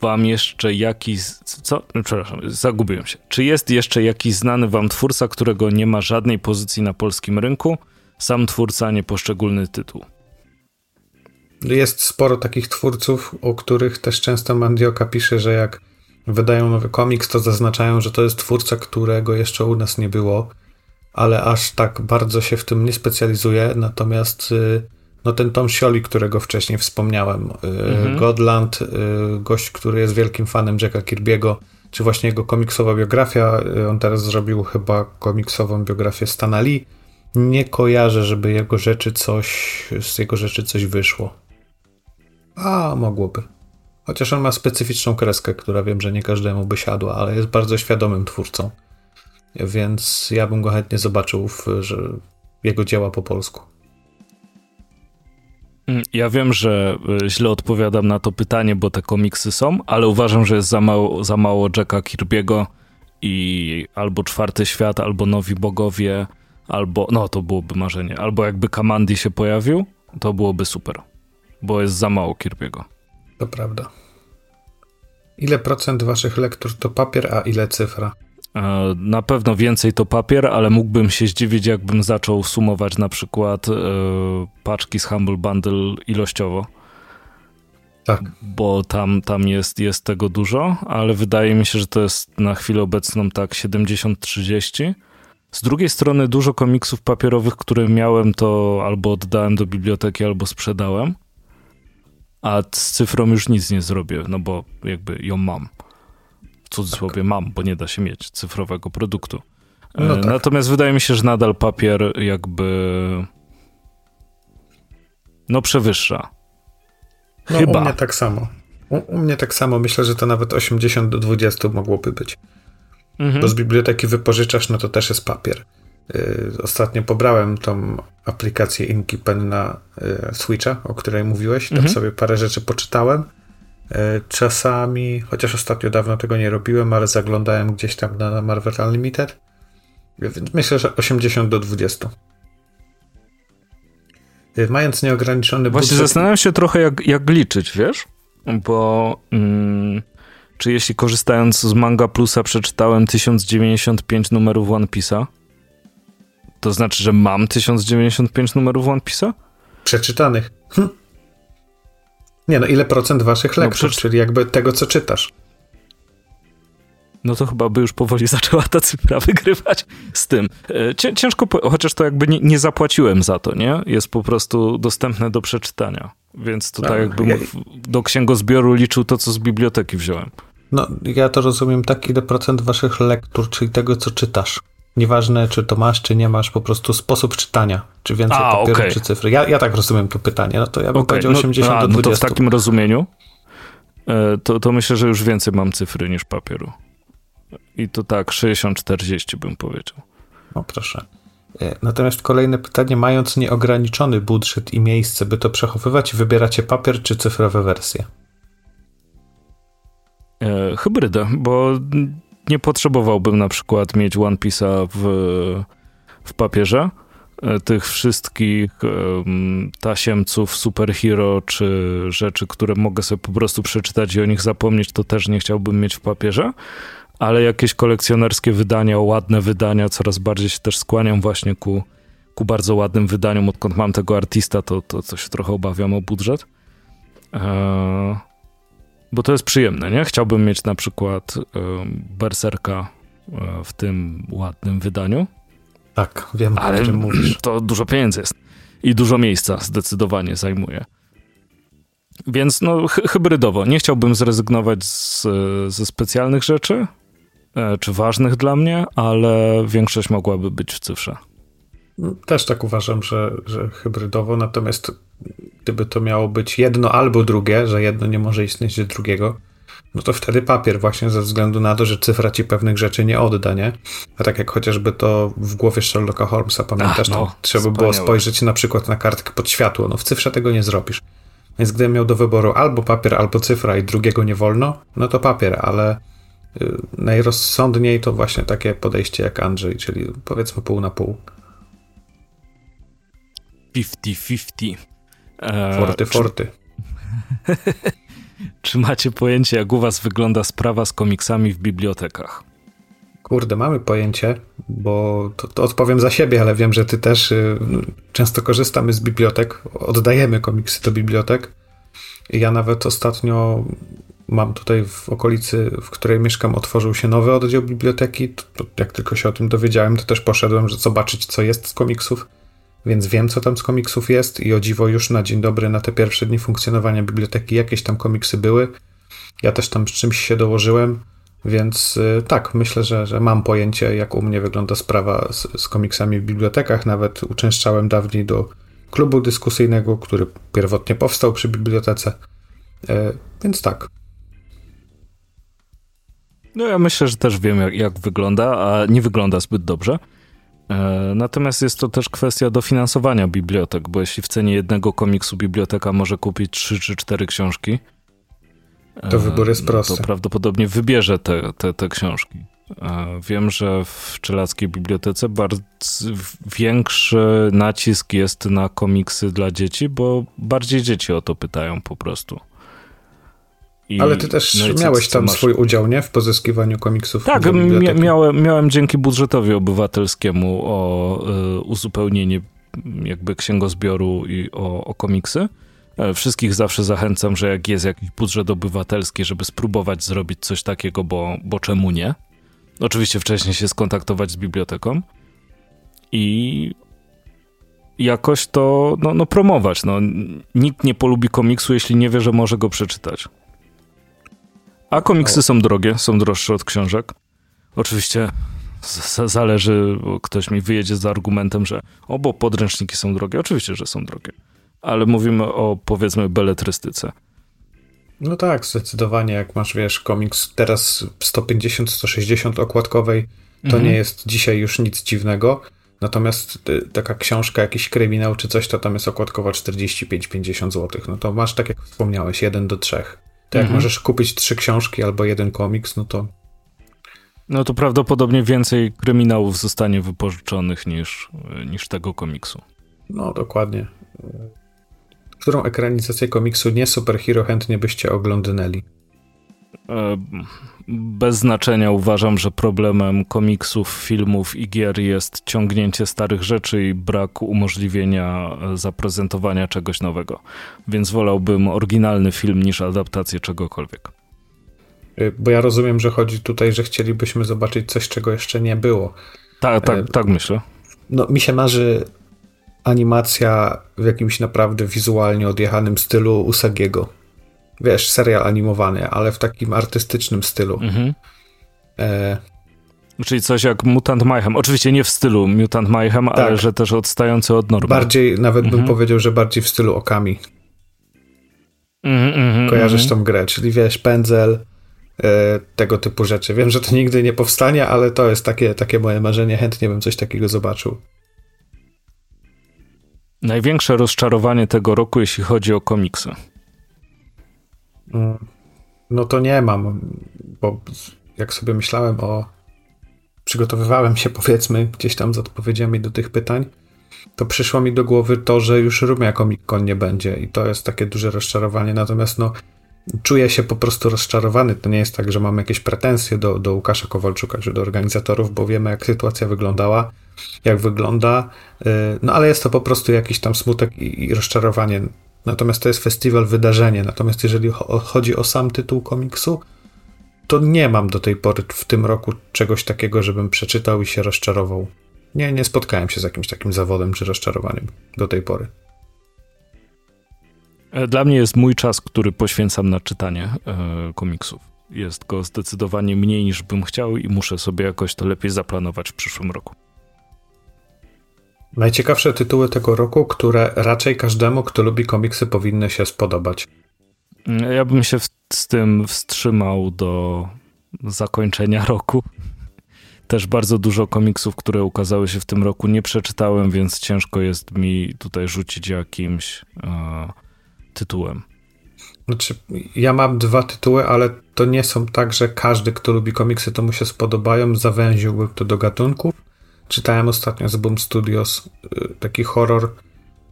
wam jeszcze jakiś. Co? Przepraszam, zagubiłem się. Czy jest jeszcze jakiś znany wam twórca, którego nie ma żadnej pozycji na polskim rynku? Sam twórca, a nie poszczególny tytuł. Jest sporo takich twórców, o których też często Mandioka pisze, że jak wydają nowy komiks, to zaznaczają, że to jest twórca, którego jeszcze u nas nie było, ale aż tak bardzo się w tym nie specjalizuje. Natomiast y, no ten Tom Scioli, którego wcześniej wspomniałem, y, mhm. Godland, y, gość, który jest wielkim fanem Jacka Kirby'ego, czy właśnie jego komiksowa biografia, on teraz zrobił chyba komiksową biografię Stana Lee. Nie kojarzę, żeby jego rzeczy coś, z jego rzeczy coś wyszło. A, mogłoby. Chociaż on ma specyficzną kreskę, która wiem, że nie każdemu by siadła, ale jest bardzo świadomym twórcą. Więc ja bym go chętnie zobaczył, w, że jego dzieła po polsku. Mm, ja wiem, że e, źle odpowiadam na to pytanie, bo te komiksy są, ale uważam, że jest za mało, za mało Jacka Kirby'ego i albo Czwarty Świat, albo Nowi Bogowie, albo, no to byłoby marzenie, albo jakby Kamandi się pojawił, to byłoby super bo jest za mało Kirby'ego. To prawda. Ile procent waszych lektur to papier, a ile cyfra? E, na pewno więcej to papier, ale mógłbym się zdziwić, jakbym zaczął sumować na przykład e, paczki z Humble Bundle ilościowo. Tak. Bo tam, tam jest, jest tego dużo, ale wydaje mi się, że to jest na chwilę obecną tak 70-30. Z drugiej strony dużo komiksów papierowych, które miałem, to albo oddałem do biblioteki, albo sprzedałem a z cyfrą już nic nie zrobię, no bo jakby ją mam. Cudzysłowie tak. mam, bo nie da się mieć cyfrowego produktu. No e, tak. Natomiast wydaje mi się, że nadal papier jakby no przewyższa. No, Chyba. U mnie tak samo. U, u, mnie tak samo. Myślę, że to nawet 80 do 20 mogłoby być. Mhm. Bo z biblioteki wypożyczasz, no to też jest papier. Y, ostatnio pobrałem tą aplikację InKeepen na y, Switcha, o której mówiłeś. Tam mhm. sobie parę rzeczy poczytałem. Y, czasami, chociaż ostatnio dawno tego nie robiłem, ale zaglądałem gdzieś tam na Marvel Unlimited. Więc myślę, że 80 do 20. Mając nieograniczony Właśnie budżet... zastanawiam się trochę, jak, jak liczyć, wiesz? Bo mm, czy jeśli korzystając z Manga Plusa przeczytałem 1095 numerów One Piece'a, to znaczy, że mam 1095 numerów One Piece'a? Przeczytanych. Hm. Nie no, ile procent waszych no lektur, no, czyli jakby tego, co czytasz? no to chyba by już powoli zaczęła ta cyfra wygrywać z tym. E, ciężko, chociaż to jakby nie, nie, zapłaciłem za to, nie? Jest po prostu dostępne do przeczytania. Więc tutaj tak, jakbym ja... do księgozbioru liczył to, co z biblioteki wziąłem. No, ja to rozumiem tak, ile procent waszych lektur, czyli tego, co czytasz. Nieważne, czy to masz, czy nie masz, po prostu sposób czytania. Czy więcej A, papieru, okay. czy cyfry. Ja, ja tak rozumiem to pytanie. No to ja bym okay. powiedział 80 no, do 20. No to w takim rozumieniu e, to, to myślę, że już więcej mam cyfry niż papieru. I to tak, 60-40 bym powiedział. No proszę. E, natomiast kolejne pytanie, mając nieograniczony budżet i miejsce, by to przechowywać, wybieracie papier czy cyfrowe wersje? E, hybrydę, bo nie potrzebowałbym na przykład mieć One Piece'a w, w papierze. E, tych wszystkich um, tasiemców, superhero czy rzeczy, które mogę sobie po prostu przeczytać i o nich zapomnieć, to też nie chciałbym mieć w papierze ale jakieś kolekcjonerskie wydania, ładne wydania, coraz bardziej się też skłaniam właśnie ku, ku bardzo ładnym wydaniom. Odkąd mam tego artista, to, to, to się trochę obawiam o budżet. Eee, bo to jest przyjemne, nie? Chciałbym mieć na przykład e, Berserka e, w tym ładnym wydaniu. Tak, wiem, ale o czym mówisz. To dużo pieniędzy jest i dużo miejsca zdecydowanie zajmuje. Więc no, hybrydowo. Nie chciałbym zrezygnować z, ze specjalnych rzeczy, E, czy ważnych dla mnie, ale większość mogłaby być w cyfrze. Też tak uważam, że, że hybrydowo, natomiast gdyby to miało być jedno albo drugie, że jedno nie może istnieć bez drugiego, no to wtedy papier właśnie ze względu na to, że cyfra ci pewnych rzeczy nie odda, nie? A tak jak chociażby to w głowie Sherlocka Holmesa, pamiętasz, Ach, no, trzeba by było spojrzeć na przykład na kartkę pod światło, no w cyfrze tego nie zrobisz. Więc gdybym miał do wyboru albo papier, albo cyfra i drugiego nie wolno, no to papier, ale Y, najrozsądniej to właśnie takie podejście jak Andrzej, czyli powiedzmy pół na pół. 50-50. E, forty, forty. Czy... macie pojęcie, jak u was wygląda sprawa z komiksami w bibliotekach? Kurde, mamy pojęcie, bo to, to, odpowiem za siebie, ale wiem, że ty też y, często korzystamy z bibliotek, oddajemy komiksy do bibliotek. Ja nawet ostatnio mam tutaj w okolicy, w której mieszkam, otworzył się nowy oddział biblioteki. To, to, jak tylko się o tym dowiedziałem, to też poszedłem, żeby zobaczyć, co jest z komiksów. Więc wiem, co tam z komiksów jest i o dziwo już na dzień dobry, na te pierwsze dni funkcjonowania biblioteki jakieś tam komiksy były. Ja też tam z czymś się dołożyłem, więc y, tak, myślę, że, że mam pojęcie, jak u mnie wygląda sprawa z, z komiksami w bibliotekach. Nawet uczęszczałem dawniej do klubu dyskusyjnego, który pierwotnie powstał przy bibliotece. Y, więc tak, no ja myślę, że też wiem jak, jak wygląda, a nie wygląda zbyt dobrze. E, natomiast jest to też kwestia dofinansowania bibliotek, bo jeśli w cenie jednego komiksu biblioteka może kupić trzy czy cztery książki, to wybór jest prosty. To prawdopodobnie wybierze te, te, te książki. E, wiem, że w Czelackiej Bibliotece bardzo większy nacisk jest na komiksy dla dzieci, bo bardziej dzieci o to pytają po prostu. I, Ale ty też no miałeś tam swój udział, nie? W pozyskiwaniu komiksów. Tak, miałem, miałem dzięki budżetowi obywatelskiemu o y, uzupełnienie jakby księgozbioru i o, o komiksy. E, wszystkich zawsze zachęcam, że jak jest jakiś budżet obywatelski, żeby spróbować zrobić coś takiego, bo, bo czemu nie? Oczywiście wcześniej się skontaktować z biblioteką i jakoś to no, no promować. No, nikt nie polubi komiksu, jeśli nie wie, że może go przeczytać. A komiksy są drogie, są droższe od książek. Oczywiście zależy, ktoś mi wyjedzie z argumentem, że o, bo podręczniki są drogie. Oczywiście, że są drogie. Ale mówimy o, powiedzmy, beletrystyce. No tak, zdecydowanie. Jak masz, wiesz, komiks teraz 150-160 okładkowej, to mhm. nie jest dzisiaj już nic dziwnego. Natomiast y, taka książka, jakiś kryminał czy coś, to tam jest okładkowa 45-50 zł. No to masz, tak jak wspomniałeś, jeden do trzech. To jak mhm. możesz kupić trzy książki albo jeden komiks, no to. No to prawdopodobnie więcej kryminałów zostanie wypożyczonych niż, niż tego komiksu. No dokładnie. Którą ekranizację komiksu nie superhero chętnie byście oglądnęli? E, bez znaczenia uważam, że problemem komiksów, filmów i gier jest ciągnięcie starych rzeczy i brak umożliwienia e, zaprezentowania czegoś nowego. Więc wolałbym oryginalny film niż adaptację czegokolwiek. Y, bo ja rozumiem, że chodzi tutaj, że chcielibyśmy zobaczyć coś, czego jeszcze nie było. Tak, tak, tak myślę. No, mi się marzy animacja w jakimś naprawdę wizualnie odjechanym stylu Usagiego. Wiesz, serial animowany, ale w takim artystycznym stylu. Mhm. E... Czyli coś jak Mutant Mayhem. Oczywiście nie w stylu Mutant Mayhem, tak. ale że też odstający od normy. Bardziej, nawet mhm. bym powiedział, że bardziej w stylu Okami. Mm, mm, Kojarzysz mm. tą grę, czyli wiesz, pędzel, e, tego typu rzeczy. Wiem, że to nigdy nie powstanie, ale to jest takie, takie moje marzenie. Chętnie bym coś takiego zobaczył. Największe rozczarowanie tego roku, jeśli chodzi o komiksy. Mm, no to nie mam, bo jak sobie myślałem o. Przygotowywałem się, powiedzmy, gdzieś tam z odpowiedziami do tych pytań, to przyszło mi do głowy to, że już Rumia Comic Con nie będzie i to jest takie duże rozczarowanie. Natomiast no, czuję się po prostu rozczarowany. To nie jest tak, że mam jakieś pretensje do, do Łukasza Kowalczuka czy do organizatorów, bo wiemy, jak sytuacja wyglądała, jak wygląda. Y, no ale jest to po prostu jakiś tam smutek i, i rozczarowanie. Natomiast to jest festiwal, wydarzenie. Natomiast jeżeli chodzi o sam tytuł komiksu, to nie mam do tej pory w tym roku czegoś takiego, żebym przeczytał i się rozczarował. Nie, nie spotkałem się z jakimś takim zawodem czy rozczarowaniem do tej pory. E, dla mnie jest mój czas, który poświęcam na czytanie e, komiksów. Jest go zdecydowanie mniej niż bym chciał i muszę sobie jakoś to lepiej zaplanować w przyszłym roku. Najciekawsze tytuły tego roku, które raczej każdemu, kto lubi komiksy, powinny się spodobać. Mm, ja bym się w, z tym wstrzymał do zakończenia roku. Też bardzo dużo komiksów, które ukazały się w tym roku, nie przeczytałem, więc ciężko jest mi tutaj rzucić jakimś. E, tytułem? Znaczy, ja mam dwa tytuły, ale to nie są tak, że każdy, kto lubi komiksy, to mu się spodobają. Zawęziłbym to do gatunków. Czytałem ostatnio z Boom Studios y, taki horror,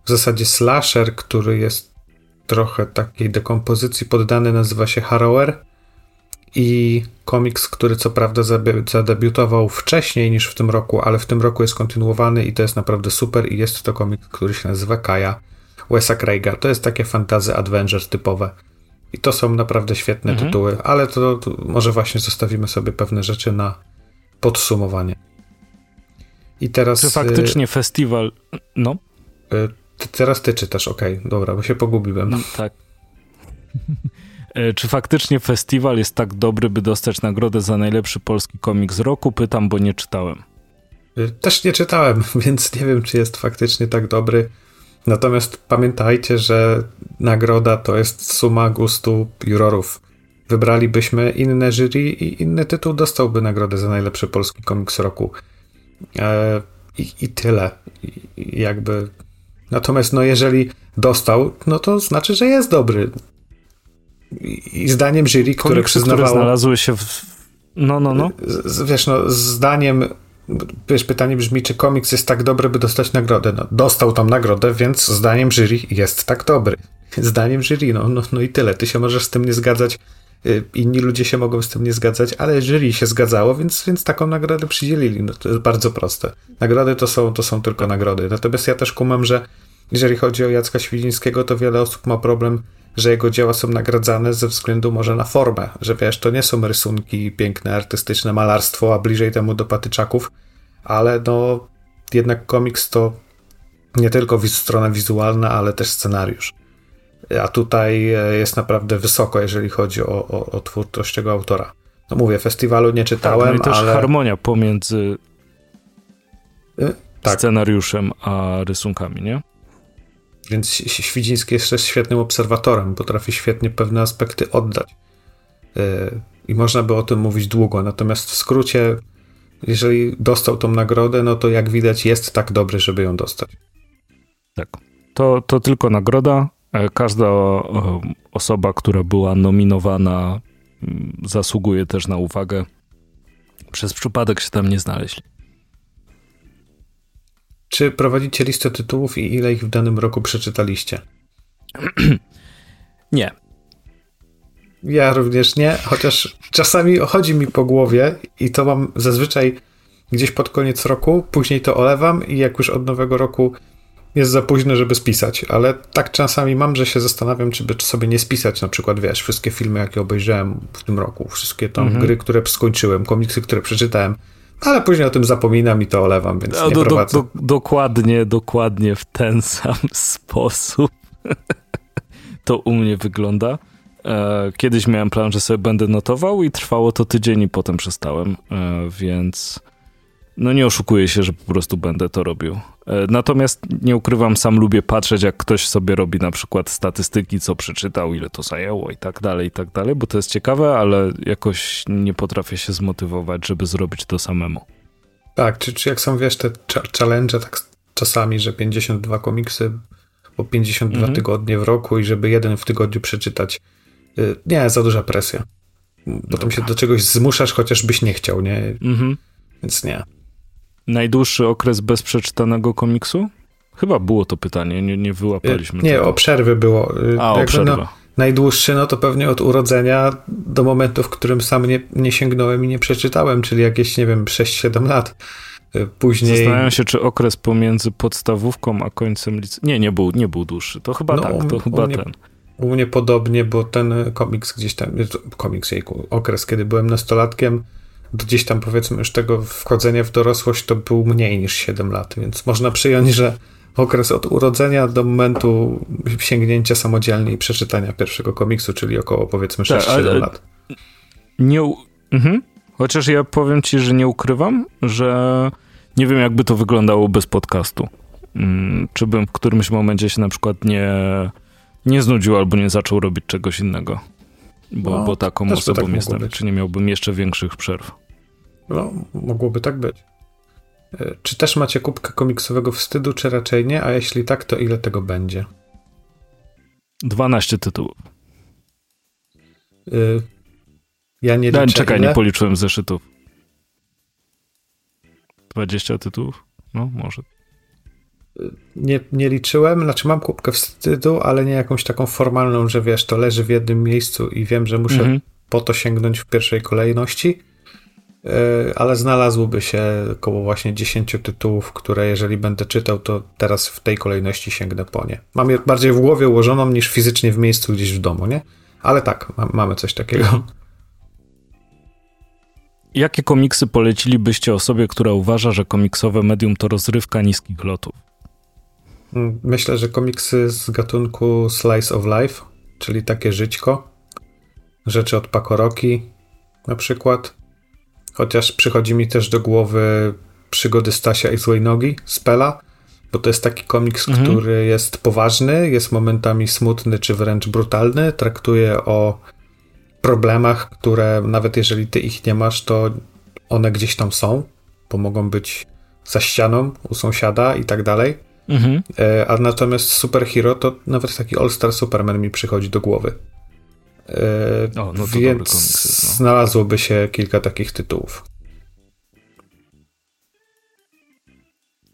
w zasadzie slasher, który jest trochę takiej dekompozycji poddany, nazywa się Harrower. I komiks, który co prawda zadebiutował wcześniej niż w tym roku, ale w tym roku jest kontynuowany i to jest naprawdę super. I jest to komiks, który się nazywa Kaja Wesa Craiga. To jest takie fantazy adventure typowe. I to są naprawdę świetne mhm. tytuły, ale to, to, może właśnie zostawimy sobie pewne rzeczy na podsumowanie. I teraz. Czy faktycznie y festiwal. No. Y teraz ty czytasz, okej, okay, dobra, bo się pogubiłem. No, tak. E, czy faktycznie festiwal jest tak dobry, by dostać nagrodę za najlepszy polski komiks roku? Pytam, bo nie czytałem. Y, też nie czytałem, więc nie wiem, czy jest faktycznie tak dobry. Natomiast pamiętajcie, że nagroda to jest suma gustu jurorów. Wybralibyśmy inne jury i inny tytuł dostałby nagrodę za najlepszy polski komiks roku. E, i, I, tyle. I, jakby. Natomiast, no, jeżeli dostał, no to znaczy, że jest dobry. I, i zdaniem jury, które przyznawało. Które znalazły się w. No, no, no. Z, wiesz, no, zdaniem wiesz, pytanie brzmi, czy komiks jest tak dobry, by dostać nagrodę. No, dostał tą nagrodę, więc zdaniem jury jest tak dobry. Zdaniem jury, no, no, no i tyle. Ty się możesz z tym nie zgadzać, inni ludzie się mogą z tym nie zgadzać, ale jury się zgadzało, więc, więc taką nagrodę przydzielili. No, to jest bardzo proste. Nagrody to są, to są tylko nagrody. Natomiast ja też kumam, że jeżeli chodzi o Jacka Świdzińskiego, to wiele osób ma problem, że jego dzieła są nagradzane ze względu może na formę, że wiesz, to nie są rysunki piękne, artystyczne malarstwo, a bliżej temu do patyczaków, ale no jednak komiks to nie tylko strona wizualna, ale też scenariusz. A tutaj e, jest naprawdę wysoko, jeżeli chodzi o, o, o twórczość tego autora. No mówię, festiwalu nie czytałem, tak, no i też ale... harmonia pomiędzy y tak. scenariuszem a rysunkami, nie? Więc Świdziński jest też świetnym obserwatorem, potrafi świetnie pewne aspekty oddać. Y I można by o tym mówić długo, natomiast w skrócie jeżeli dostał tą nagrodę, no to jak widać jest tak dobry, żeby ją dostać. Tak. To, to tylko nagroda. E, każda e, osoba, która była nominowana, zasługuje też na uwagę. Przez przypadek się tam nie znaleźli. Czy prowadzicie listę tytułów i ile ich w danym roku przeczytaliście? nie. Ja również nie, chociaż czasami chodzi mi po głowie i to mam zazwyczaj gdzieś pod koniec roku, później to olewam i jak już od nowego roku jest za późno, żeby spisać, ale tak czasami mam, że się zastanawiam, czy by sobie nie spisać na przykład, wiesz, wszystkie filmy, jakie obejrzałem w tym roku, wszystkie tam mhm. gry, które skończyłem, komiksy, które przeczytałem, ale później o tym zapominam i to olewam, więc no, nie do, prowadzę. Do, do, dokładnie, dokładnie w ten sam sposób to u mnie wygląda. E, kiedyś miałem plan, że sobie będę notował i trwało to tydzień i potem przestałem, e, więc no nie oszukuję się, że po prostu będę to robił. E, natomiast nie ukrywam, sam lubię patrzeć, jak ktoś sobie robi na przykład statystyki, co przeczytał, ile to zajęło i tak dalej, i tak dalej, bo to jest ciekawe, ale jakoś nie potrafię się zmotywować, żeby zrobić to samemu. Tak, czy, czy jak są, wiesz, te challenge tak czasami, że 52 komiksy po 52 mhm. tygodnie w roku i żeby jeden w tygodniu przeczytać. Y, nie, za duża presja. Potem się do czegoś zmuszasz, chociażbyś nie chciał, nie? Mhm. Więc nie. Najdłuższy okres bez przeczytanego komiksu? Chyba było to pytanie, nie, nie wyłapaliśmy. Nie, tego. o przerwy było. A, o przerwę. No, najdłuższy, no to pewnie od urodzenia do momentu, w którym sam nie, nie sięgnąłem i nie przeczytałem, czyli jakieś, nie wiem, 6-7 lat. Y, później... Zastanawiam się, czy okres pomiędzy podstawówką a końcem liceum... Nie, nie był, nie był dłuższy. To chyba no, tak, to chyba mnie, ten. U mnie podobnie, bo ten komiks gdzieś tam, komiks, jejku, okres, kiedy byłem nastolatkiem, gdzieś tam powiedzmy już tego wchodzenia w dorosłość to był mniej niż 7 lat, więc można przyjąć, że okres od urodzenia do momentu sięgnięcia samodzielnie i przeczytania pierwszego komiksu, czyli około powiedzmy 6-7 tak, lat. Nie. Mhm. Chociaż ja powiem ci, że nie ukrywam, że nie wiem, jakby to wyglądało bez podcastu. Hmm, czy bym w którymś momencie się na przykład nie, nie znudził albo nie zaczął robić czegoś innego. Bo, no, bo taką osobą tak jestem. Czy nie miałbym jeszcze większych przerw? No, mogłoby tak być. E, czy też macie kubkę komiksowego wstydu, czy raczej nie? A jeśli tak, to ile tego będzie? 12 tytułów. Yy, ja nie liczę. Czekaj, ile? nie policzyłem zeszytów. 20 tytułów? No, może nie, nie liczyłem, znaczy mam kubkę wstydu, ale nie jakąś taką formalną, że wiesz, to leży w jednym miejscu i wiem, że muszę mhm. po to sięgnąć w pierwszej kolejności, e, ale znalazłoby się około właśnie 10 tytułów, które jeżeli będę czytał, to teraz w tej kolejności sięgnę po nie. Mam je bardziej w głowie ułożoną niż fizycznie w miejscu gdzieś w domu, nie? Ale tak, ma, mamy coś takiego. Jakie komiksy polecilibyście osobie, która uważa, że komiksowe medium to rozrywka niskich lotów? Myślę, że komiksy z gatunku Slice of Life, czyli takie żyćko, rzeczy od Pakoroki na przykład. Chociaż przychodzi mi też do głowy przygody Stasia i Złej Nogi z Pela, bo to jest taki komiks, mhm. który jest poważny, jest momentami smutny czy wręcz brutalny, traktuje o problemach, które nawet jeżeli ty ich nie masz, to one gdzieś tam są, bo mogą być za ścianą u sąsiada i tak dalej. Mhm. E, a natomiast superhero to nawet taki All-Star Superman mi przychodzi do głowy. E, o, no więc jest, no. znalazłoby się kilka takich tytułów.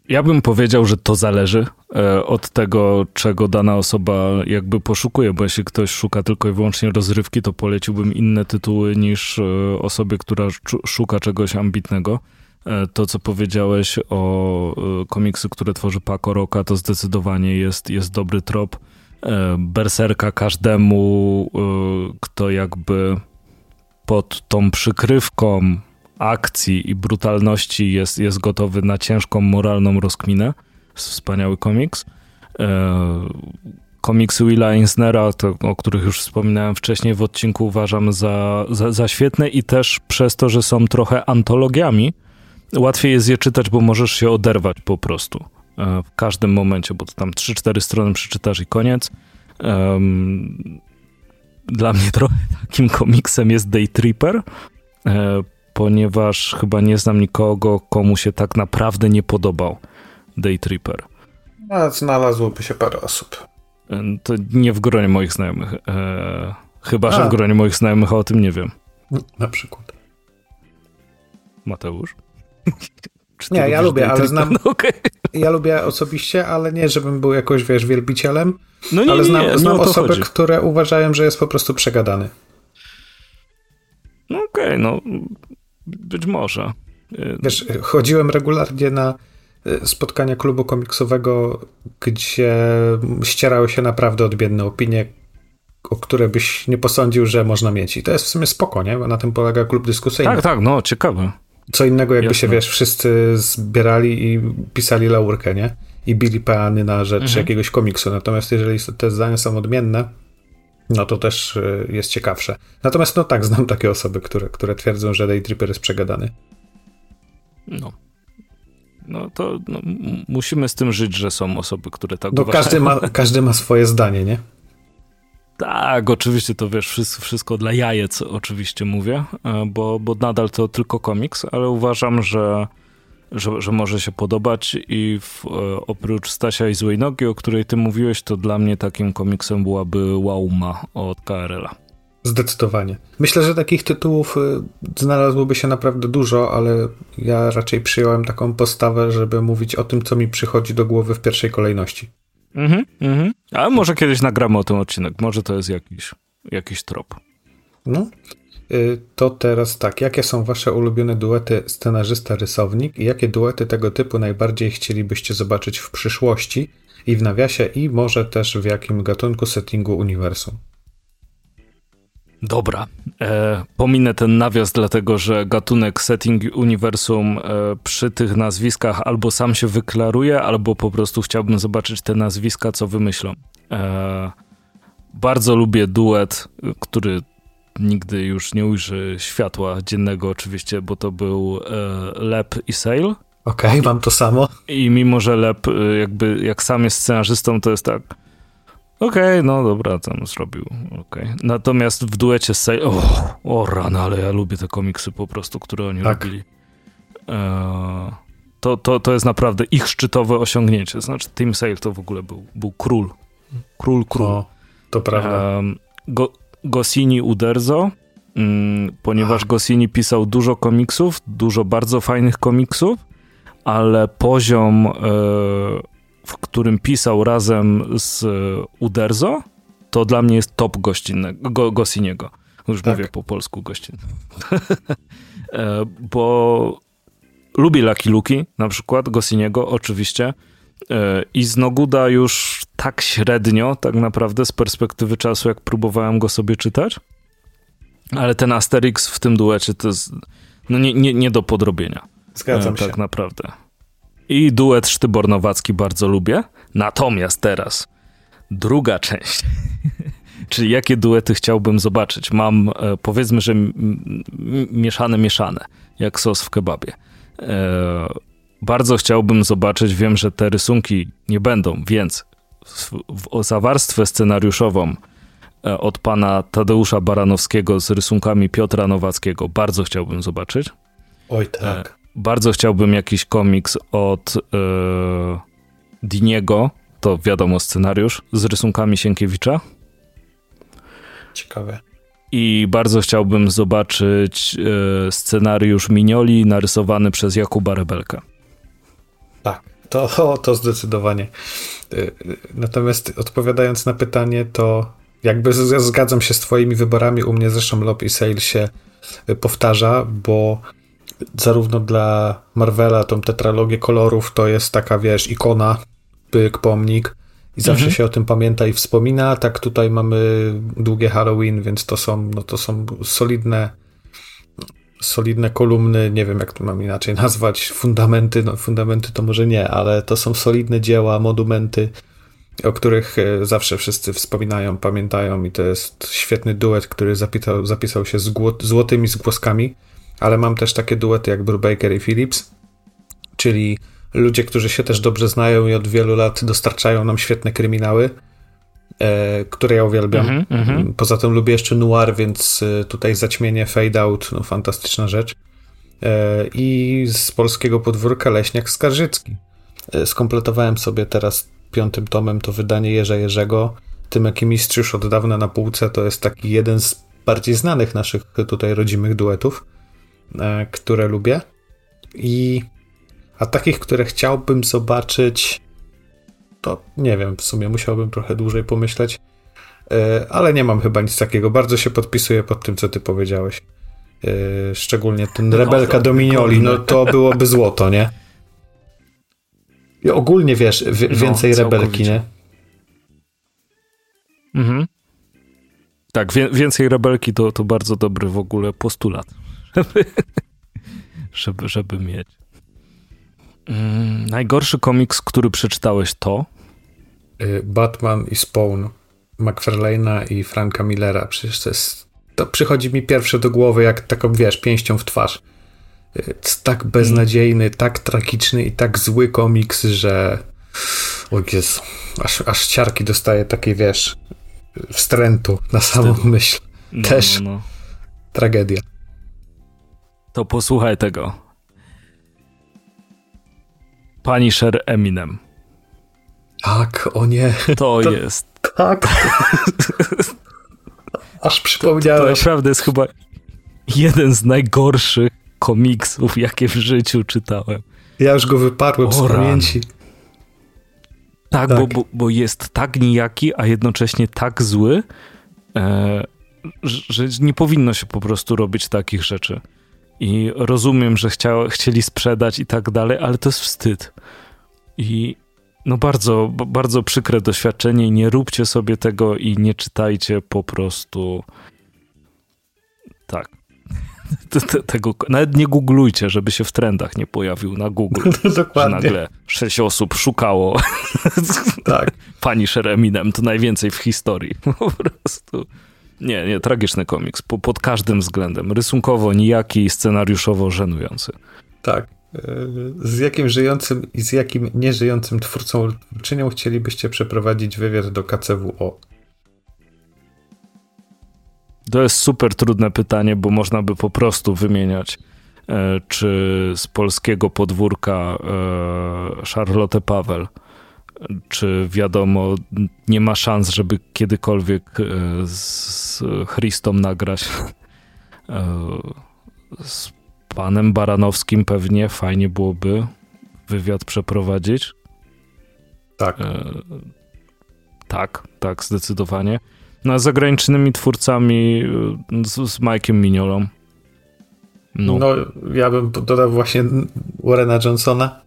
Ja bym powiedział, że to zależy e, od tego, czego dana osoba jakby poszukuje, bo jeśli ktoś szuka tylko i wyłącznie rozrywki, to poleciłbym inne tytuły niż osobie, która szuka czegoś ambitnego. E, to, co powiedziałeś o e, komiksy, które tworzy Paco Roca, to zdecydowanie jest, jest dobry trop. E, berserka każdemu, kto jakby pod tą przykrywką akcji i brutalności jest, jest gotowy na ciężką moralną rozkminę. Wspaniały komiks. Komiksy Willa Eisnera, to, o których już wspominałem wcześniej w odcinku, uważam za, za, za świetne i też przez to, że są trochę antologiami, łatwiej jest je czytać, bo możesz się oderwać po prostu e, w każdym momencie, bo to tam 3-4 strony przeczytasz i koniec. Dla mnie trochę takim komiksem jest Day Tripper, e, ponieważ chyba nie znam nikogo, komu się tak naprawdę nie podobał Day Tripper. A znalazłoby się parę osób. E, to nie w gronie moich znajomych. Chyba, że w gronie moich znajomych, a o tym nie wiem. Na przykład. Mateusz? Nie, ja lubię, ale znam. No, okay. Ja lubię osobiście, ale nie, żebym był jakoś, wiesz, wielbicielem. No nie, ale znam, nie, znam osoby, chodzi. które uważają, że jest po prostu przegadany. No okej, okay, no być może. Wiesz, chodziłem regularnie na y, spotkania klubu komiksowego, gdzie ścierały się naprawdę odmienne opinie, o które byś nie posądził, że można mieć. I to jest w sumie spoko, nie? Bo na tym polega klub dyskusyjny. Tak, tak, no ciekawe. Co innego, jakby Jasne. się, wiesz, wszyscy zbierali i pisali laurkę, nie? I bili peany na rzecz mhm. jakiegoś komiksu. Natomiast jeżeli te zdania są odmienne, no to też y, jest ciekawsze. Natomiast no tak, znam takie osoby, które, które twierdzą, że Day Tripper jest przegadany. No. No to no, musimy z tym żyć, że są osoby, które tak No każdy ma, każdy ma swoje zdanie, nie? Tak, oczywiście to wiesz, wszystko, wszystko dla jajec oczywiście mówię, e, bo, bo nadal to tylko komiks, ale uważam, że, że, że może się podobać i w, e, oprócz Stasia i Złej Nogi, o której ty mówiłeś, to dla mnie takim komiksem byłaby Wauma od KRL-a. Zdecydowanie. Myślę, że takich tytułów e, znalazłoby się naprawdę dużo, ale ja raczej przyjąłem taką postawę, żeby mówić o tym, co mi przychodzi do głowy w pierwszej kolejności. Mhm, mhm. Ale może kiedyś nagramy o tym odcinek. Może to jest jakiś, jakiś trop. No. Y, to teraz tak, jakie są wasze ulubione duety scenarzysta-rysownik i jakie duety tego typu najbardziej chcielibyście zobaczyć w przyszłości i w nawiasie i może też w jakim gatunku settingu uniwersum? Dobra, e, pominę ten nawias, dlatego że gatunek setting uniwersum e, przy tych nazwiskach albo sam się wyklaruje, albo po prostu chciałbym zobaczyć te nazwiska, co wymyślą. E, bardzo lubię duet, który nigdy już nie ujrzy światła dziennego oczywiście, bo to był e, Lep i Sale. Okej, okay, mam to samo. I mimo, że Lep e, jakby jak sam jest scenarzystą, to jest tak Okej, okay, no dobra, tam zrobił. Okay. Natomiast w duecie z Sale... O, o rana, ale ja lubię te komiksy po prostu, które oni tak. robili. E, to, to, to jest naprawdę ich szczytowe osiągnięcie. Znaczy Team Sale to w ogóle był, był król. Król, król. O, to prawda. E, go, Gosini Uderzo, mm, ponieważ A. Gosini pisał dużo komiksów, dużo bardzo fajnych komiksów, ale poziom... E, w którym pisał razem z e, Uderzo, to dla mnie jest top gościnnego, go, Gosiniego. Już tak. mówię po polsku gościnny. E, bo lubię Lucky Luki, na przykład Gosiniego, oczywiście. E, I z Noguda już tak średnio, tak naprawdę, z perspektywy czasu, jak próbowałem go sobie czytać. Ale ten Asterix w tym duecie to jest no nie, nie, nie do podrobienia. Zgadzam się. Tak naprawdę. I duet Sztybor-Nowacki bardzo lubię. Natomiast teraz druga część. Czyli jakie duety chciałbym zobaczyć? Mam, e, powiedzmy, że mieszane, mieszane, jak sos w kebabie. E, bardzo chciałbym zobaczyć, wiem, że te rysunki nie będą, więc w, zawarstwę scenariuszową e, od pana Tadeusza Baranowskiego z rysunkami Piotra Nowackiego bardzo chciałbym zobaczyć. Oj tak. Bardzo chciałbym jakiś komiks od yy, Diniego, to wiadomo scenariusz, z rysunkami Sienkiewicza. Ciekawe. I bardzo chciałbym zobaczyć yy, scenariusz Minioli narysowany przez Jakuba Rebelka. Tak, to, to zdecydowanie. E, natomiast odpowiadając na pytanie, to jakby zgadzam się z twoimi wyborami. U mnie zresztą Lop i Sale się powtarza, bo zarówno dla Marvela tą tetralogię kolorów to jest taka, wiesz, ikona, pyk, pomnik i zawsze mhm. się o tym pamięta i wspomina. Tak tutaj mamy długie Halloween, więc to są, no to są solidne solidne kolumny, nie wiem jak to mam inaczej nazwać, fundamenty, no fundamenty to może nie, ale to są solidne dzieła, monumenty, o których e, zawsze wszyscy wspominają, pamiętają i to jest świetny duet, który zapisał, zapisał się z złotymi zgłoskami ale mam też takie duety jak Brubaker i Phillips, czyli ludzie, którzy się też dobrze znają i od wielu lat dostarczają nam świetne kryminały, e, które ja uwielbiam. Mm -hmm. Poza tym lubię jeszcze noir, więc e, tutaj zaćmienie, fade out, no fantastyczna rzecz. E, I z polskiego podwórka Leśniak Skarżycki. E, skompletowałem sobie teraz piątym tomem to wydanie Jerza Jerzego. Tymek i Mistrz już od dawna na półce to jest taki jeden z bardziej znanych naszych tutaj rodzimych duetów. E, które lubię. I a takich, które chciałbym zobaczyć, to nie wiem, w sumie musiałbym trochę dłużej pomyśleć, e, ale nie mam chyba nic takiego. Bardzo się podpisuję pod tym, co ty powiedziałeś. E, szczególnie ten no, Rebelka Dominioli, no to byłoby złoto, nie? I ogólnie wiesz, no, więcej rebelki, nie? Mhm. Tak, wie, więcej rebelki to, to bardzo dobry w ogóle postulat, żeby, żeby, żeby mieć. Mm, najgorszy komiks, który przeczytałeś to? Y, Batman i Spawn McFarlane'a i Franka Millera. Przecież to jest. To przychodzi mi pierwsze do głowy, jak taką wiesz, pięścią w twarz. Y, jest tak beznadziejny, tak tragiczny i tak zły komiks, że. O Jezu, aż, aż ciarki dostaje takiej, wiesz, wstrętu na samą myśl. No, Też no, no. tragedia. To posłuchaj tego. Punisher Eminem. Tak, o nie. To, to jest. Tak. Aż przypomniałeś. To, to naprawdę jest chyba jeden z najgorszych komiksów, jakie w życiu czytałem. Ja już go wyparłem o, z pamięci. Tak, tak. Bo, bo, bo, jest tak nijaki, a jednocześnie tak zły, e, że nie powinno się po prostu robić takich rzeczy. I rozumiem, że chciał, chcieli sprzedać i tak dalej, ale to jest wstyd. I no bardzo, bardzo przykre doświadczenie nie róbcie sobie tego i nie czytajcie po prostu tak. Tego, nawet nie googlujcie, żeby się w trendach nie pojawił na Google. Dokładnie. Że nagle sześć osób szukało tak. pani Szereminem, to najwięcej w historii. Po prostu. Nie, nie, tragiczny komiks. Po, pod każdym względem. Rysunkowo nijaki, scenariuszowo żenujący. Tak. E, z jakim żyjącym i z jakim nieżyjącym twórcą czynią chcielibyście przeprowadzić wywiad do KCWO? To jest super trudne pytanie, bo można by po prostu wymieniać e, czy z polskiego podwórka e, Charlotte Paweł, czy wiadomo, nie ma szans, żeby kiedykolwiek e, z Christą nagrać. Z panem Baranowskim pewnie fajnie byłoby wywiad przeprowadzić. Tak. tak, tak, zdecydowanie. No, zagranicznymi twórcami z, z Mike'iem Mignolą. No. no, ja bym dodał właśnie Warrena Johnsona.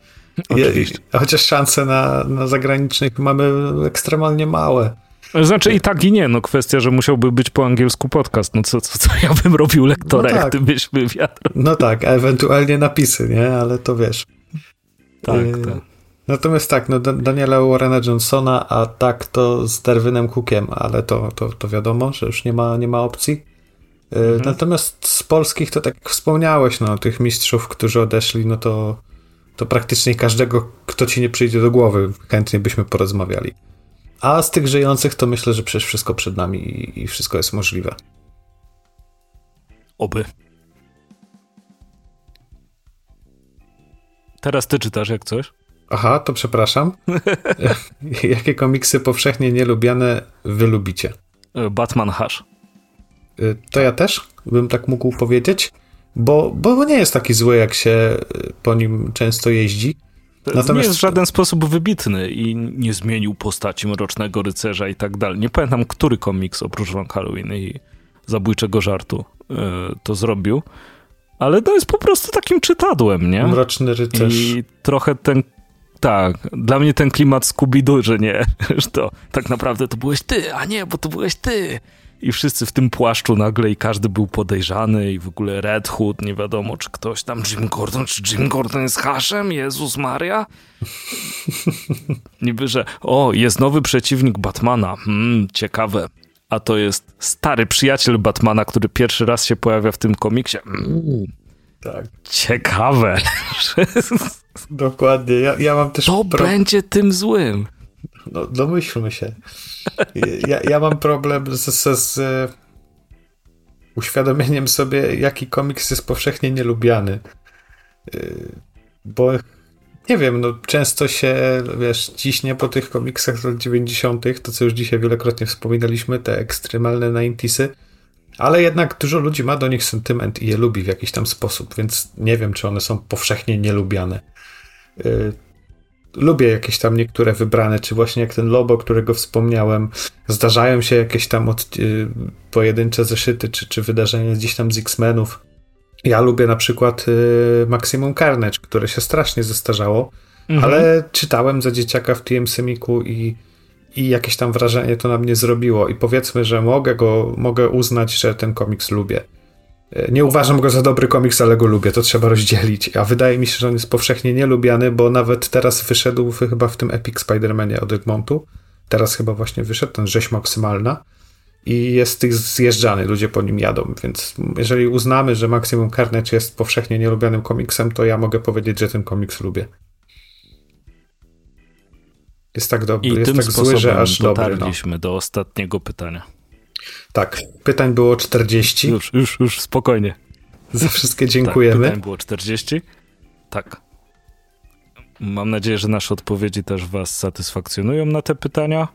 Oczywiście. chociaż szanse na, na zagranicznych mamy ekstremalnie małe. Znaczy i tak i nie, no kwestia, że musiałby być po angielsku podcast, no co, co, co ja bym robił lektora, no tak. jak ty byś wywiad. No tak, a ewentualnie napisy, nie? Ale to wiesz. Tak, y tak. Natomiast tak, no Daniela Warrena Johnsona, a tak to z Derwynem Cookiem, ale to, to, to wiadomo, że już nie ma, nie ma opcji. Y, mhm. Natomiast z polskich to tak jak wspomniałeś, no tych mistrzów, którzy odeszli, no to, to praktycznie każdego, kto ci nie przyjdzie do głowy, chętnie byśmy porozmawiali. A z tych żyjących to myślę, że przecież wszystko przed nami i, wszystko jest możliwe. Oby. Teraz ty czytasz jak coś? Aha, to przepraszam. Jakie komiksy powszechnie nielubiane wy lubicie? Batman Hash. E, to ja też bym tak mógł powiedzieć, bo, bo nie jest taki zły, jak się e, po nim często jeździ. Natomiast... Nie jest w żaden sposób wybitny i nie zmienił postaci Mrocznego Rycerza i tak dalej. Nie pamiętam, który komiks oprócz Van Halloween i Zabójczego Żartu to zrobił, ale to jest po prostu takim czytadłem, nie? Mroczny Rycerz. I trochę ten tak, dla mnie ten klimat Scooby-Doo, że nie, że to tak naprawdę to byłeś ty, a nie, bo to byłeś ty. I wszyscy w tym płaszczu nagle i każdy był podejrzany i w ogóle Red Hood, nie wiadomo czy ktoś tam, Jim Gordon, czy Jim Gordon jest haszem? Jezus Maria? Niby, że o, jest nowy przeciwnik Batmana, hmm, ciekawe. A to jest stary przyjaciel Batmana, który pierwszy raz się pojawia w tym komiksie. Mm, tak. Ciekawe. Dokładnie. Ja, ja mam też. To pro... będzie tym złym. No, domyślmy się. Ja, ja mam problem z, z, z uświadomieniem sobie, jaki komiks jest powszechnie nielubiany. Y, bo nie wiem, no często się, wiesz, ciśnie po tych komiksach z lat 90., to co już dzisiaj wielokrotnie wspominaliśmy, te ekstremalne 90sy, ale jednak dużo ludzi ma do nich sentyment i je lubi w jakiś tam sposób, więc nie wiem, czy one są powszechnie nielubiane. Lubię jakieś tam niektóre wybrane, czy właśnie jak ten Lobo, którego wspomniałem. Zdarzają się jakieś tam od, yy, pojedyncze zeszyty, czy, czy wydarzenia gdzieś tam z X-Menów. Ja lubię na przykład yy, Maximum Carnage, które się strasznie zestarzało. mhm. ale czytałem za dzieciaka w TM Semiku i, i jakieś tam wrażenie to na mnie zrobiło i powiedzmy, że mogę go, mogę uznać, że ten komiks lubię. E, nie uważam go za dobry komiks, ale go lubię, to trzeba rozdzielić. A wydaje mi się, że on jest powszechnie nielubiany, bo nawet teraz wyszedł chyba w tym Epic Spider-Manie od Egmontu. Teraz chyba właśnie wyszedł ten rzeź maksymalna i jest zjeżdżany, ludzie po nim jadą, więc jeżeli uznamy, że Maximum Carnage jest powszechnie nielubianym komiksem, to ja mogę powiedzieć, że ten komiks lubię. Jest tak dobry, I jest tak zły, że aż dobry. No. dotarliśmy no. do ostatniego pytania. Tak, pytań było 40. Już, już, już, spokojnie. Za wszystkie dziękujemy. Tak, pytań było 40. Tak. Mam nadzieję, że nasze odpowiedzi też Was satysfakcjonują na te pytania.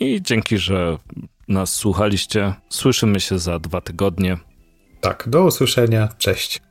I dzięki, że nas słuchaliście. Słyszymy się za dwa tygodnie. Tak, do usłyszenia. Cześć.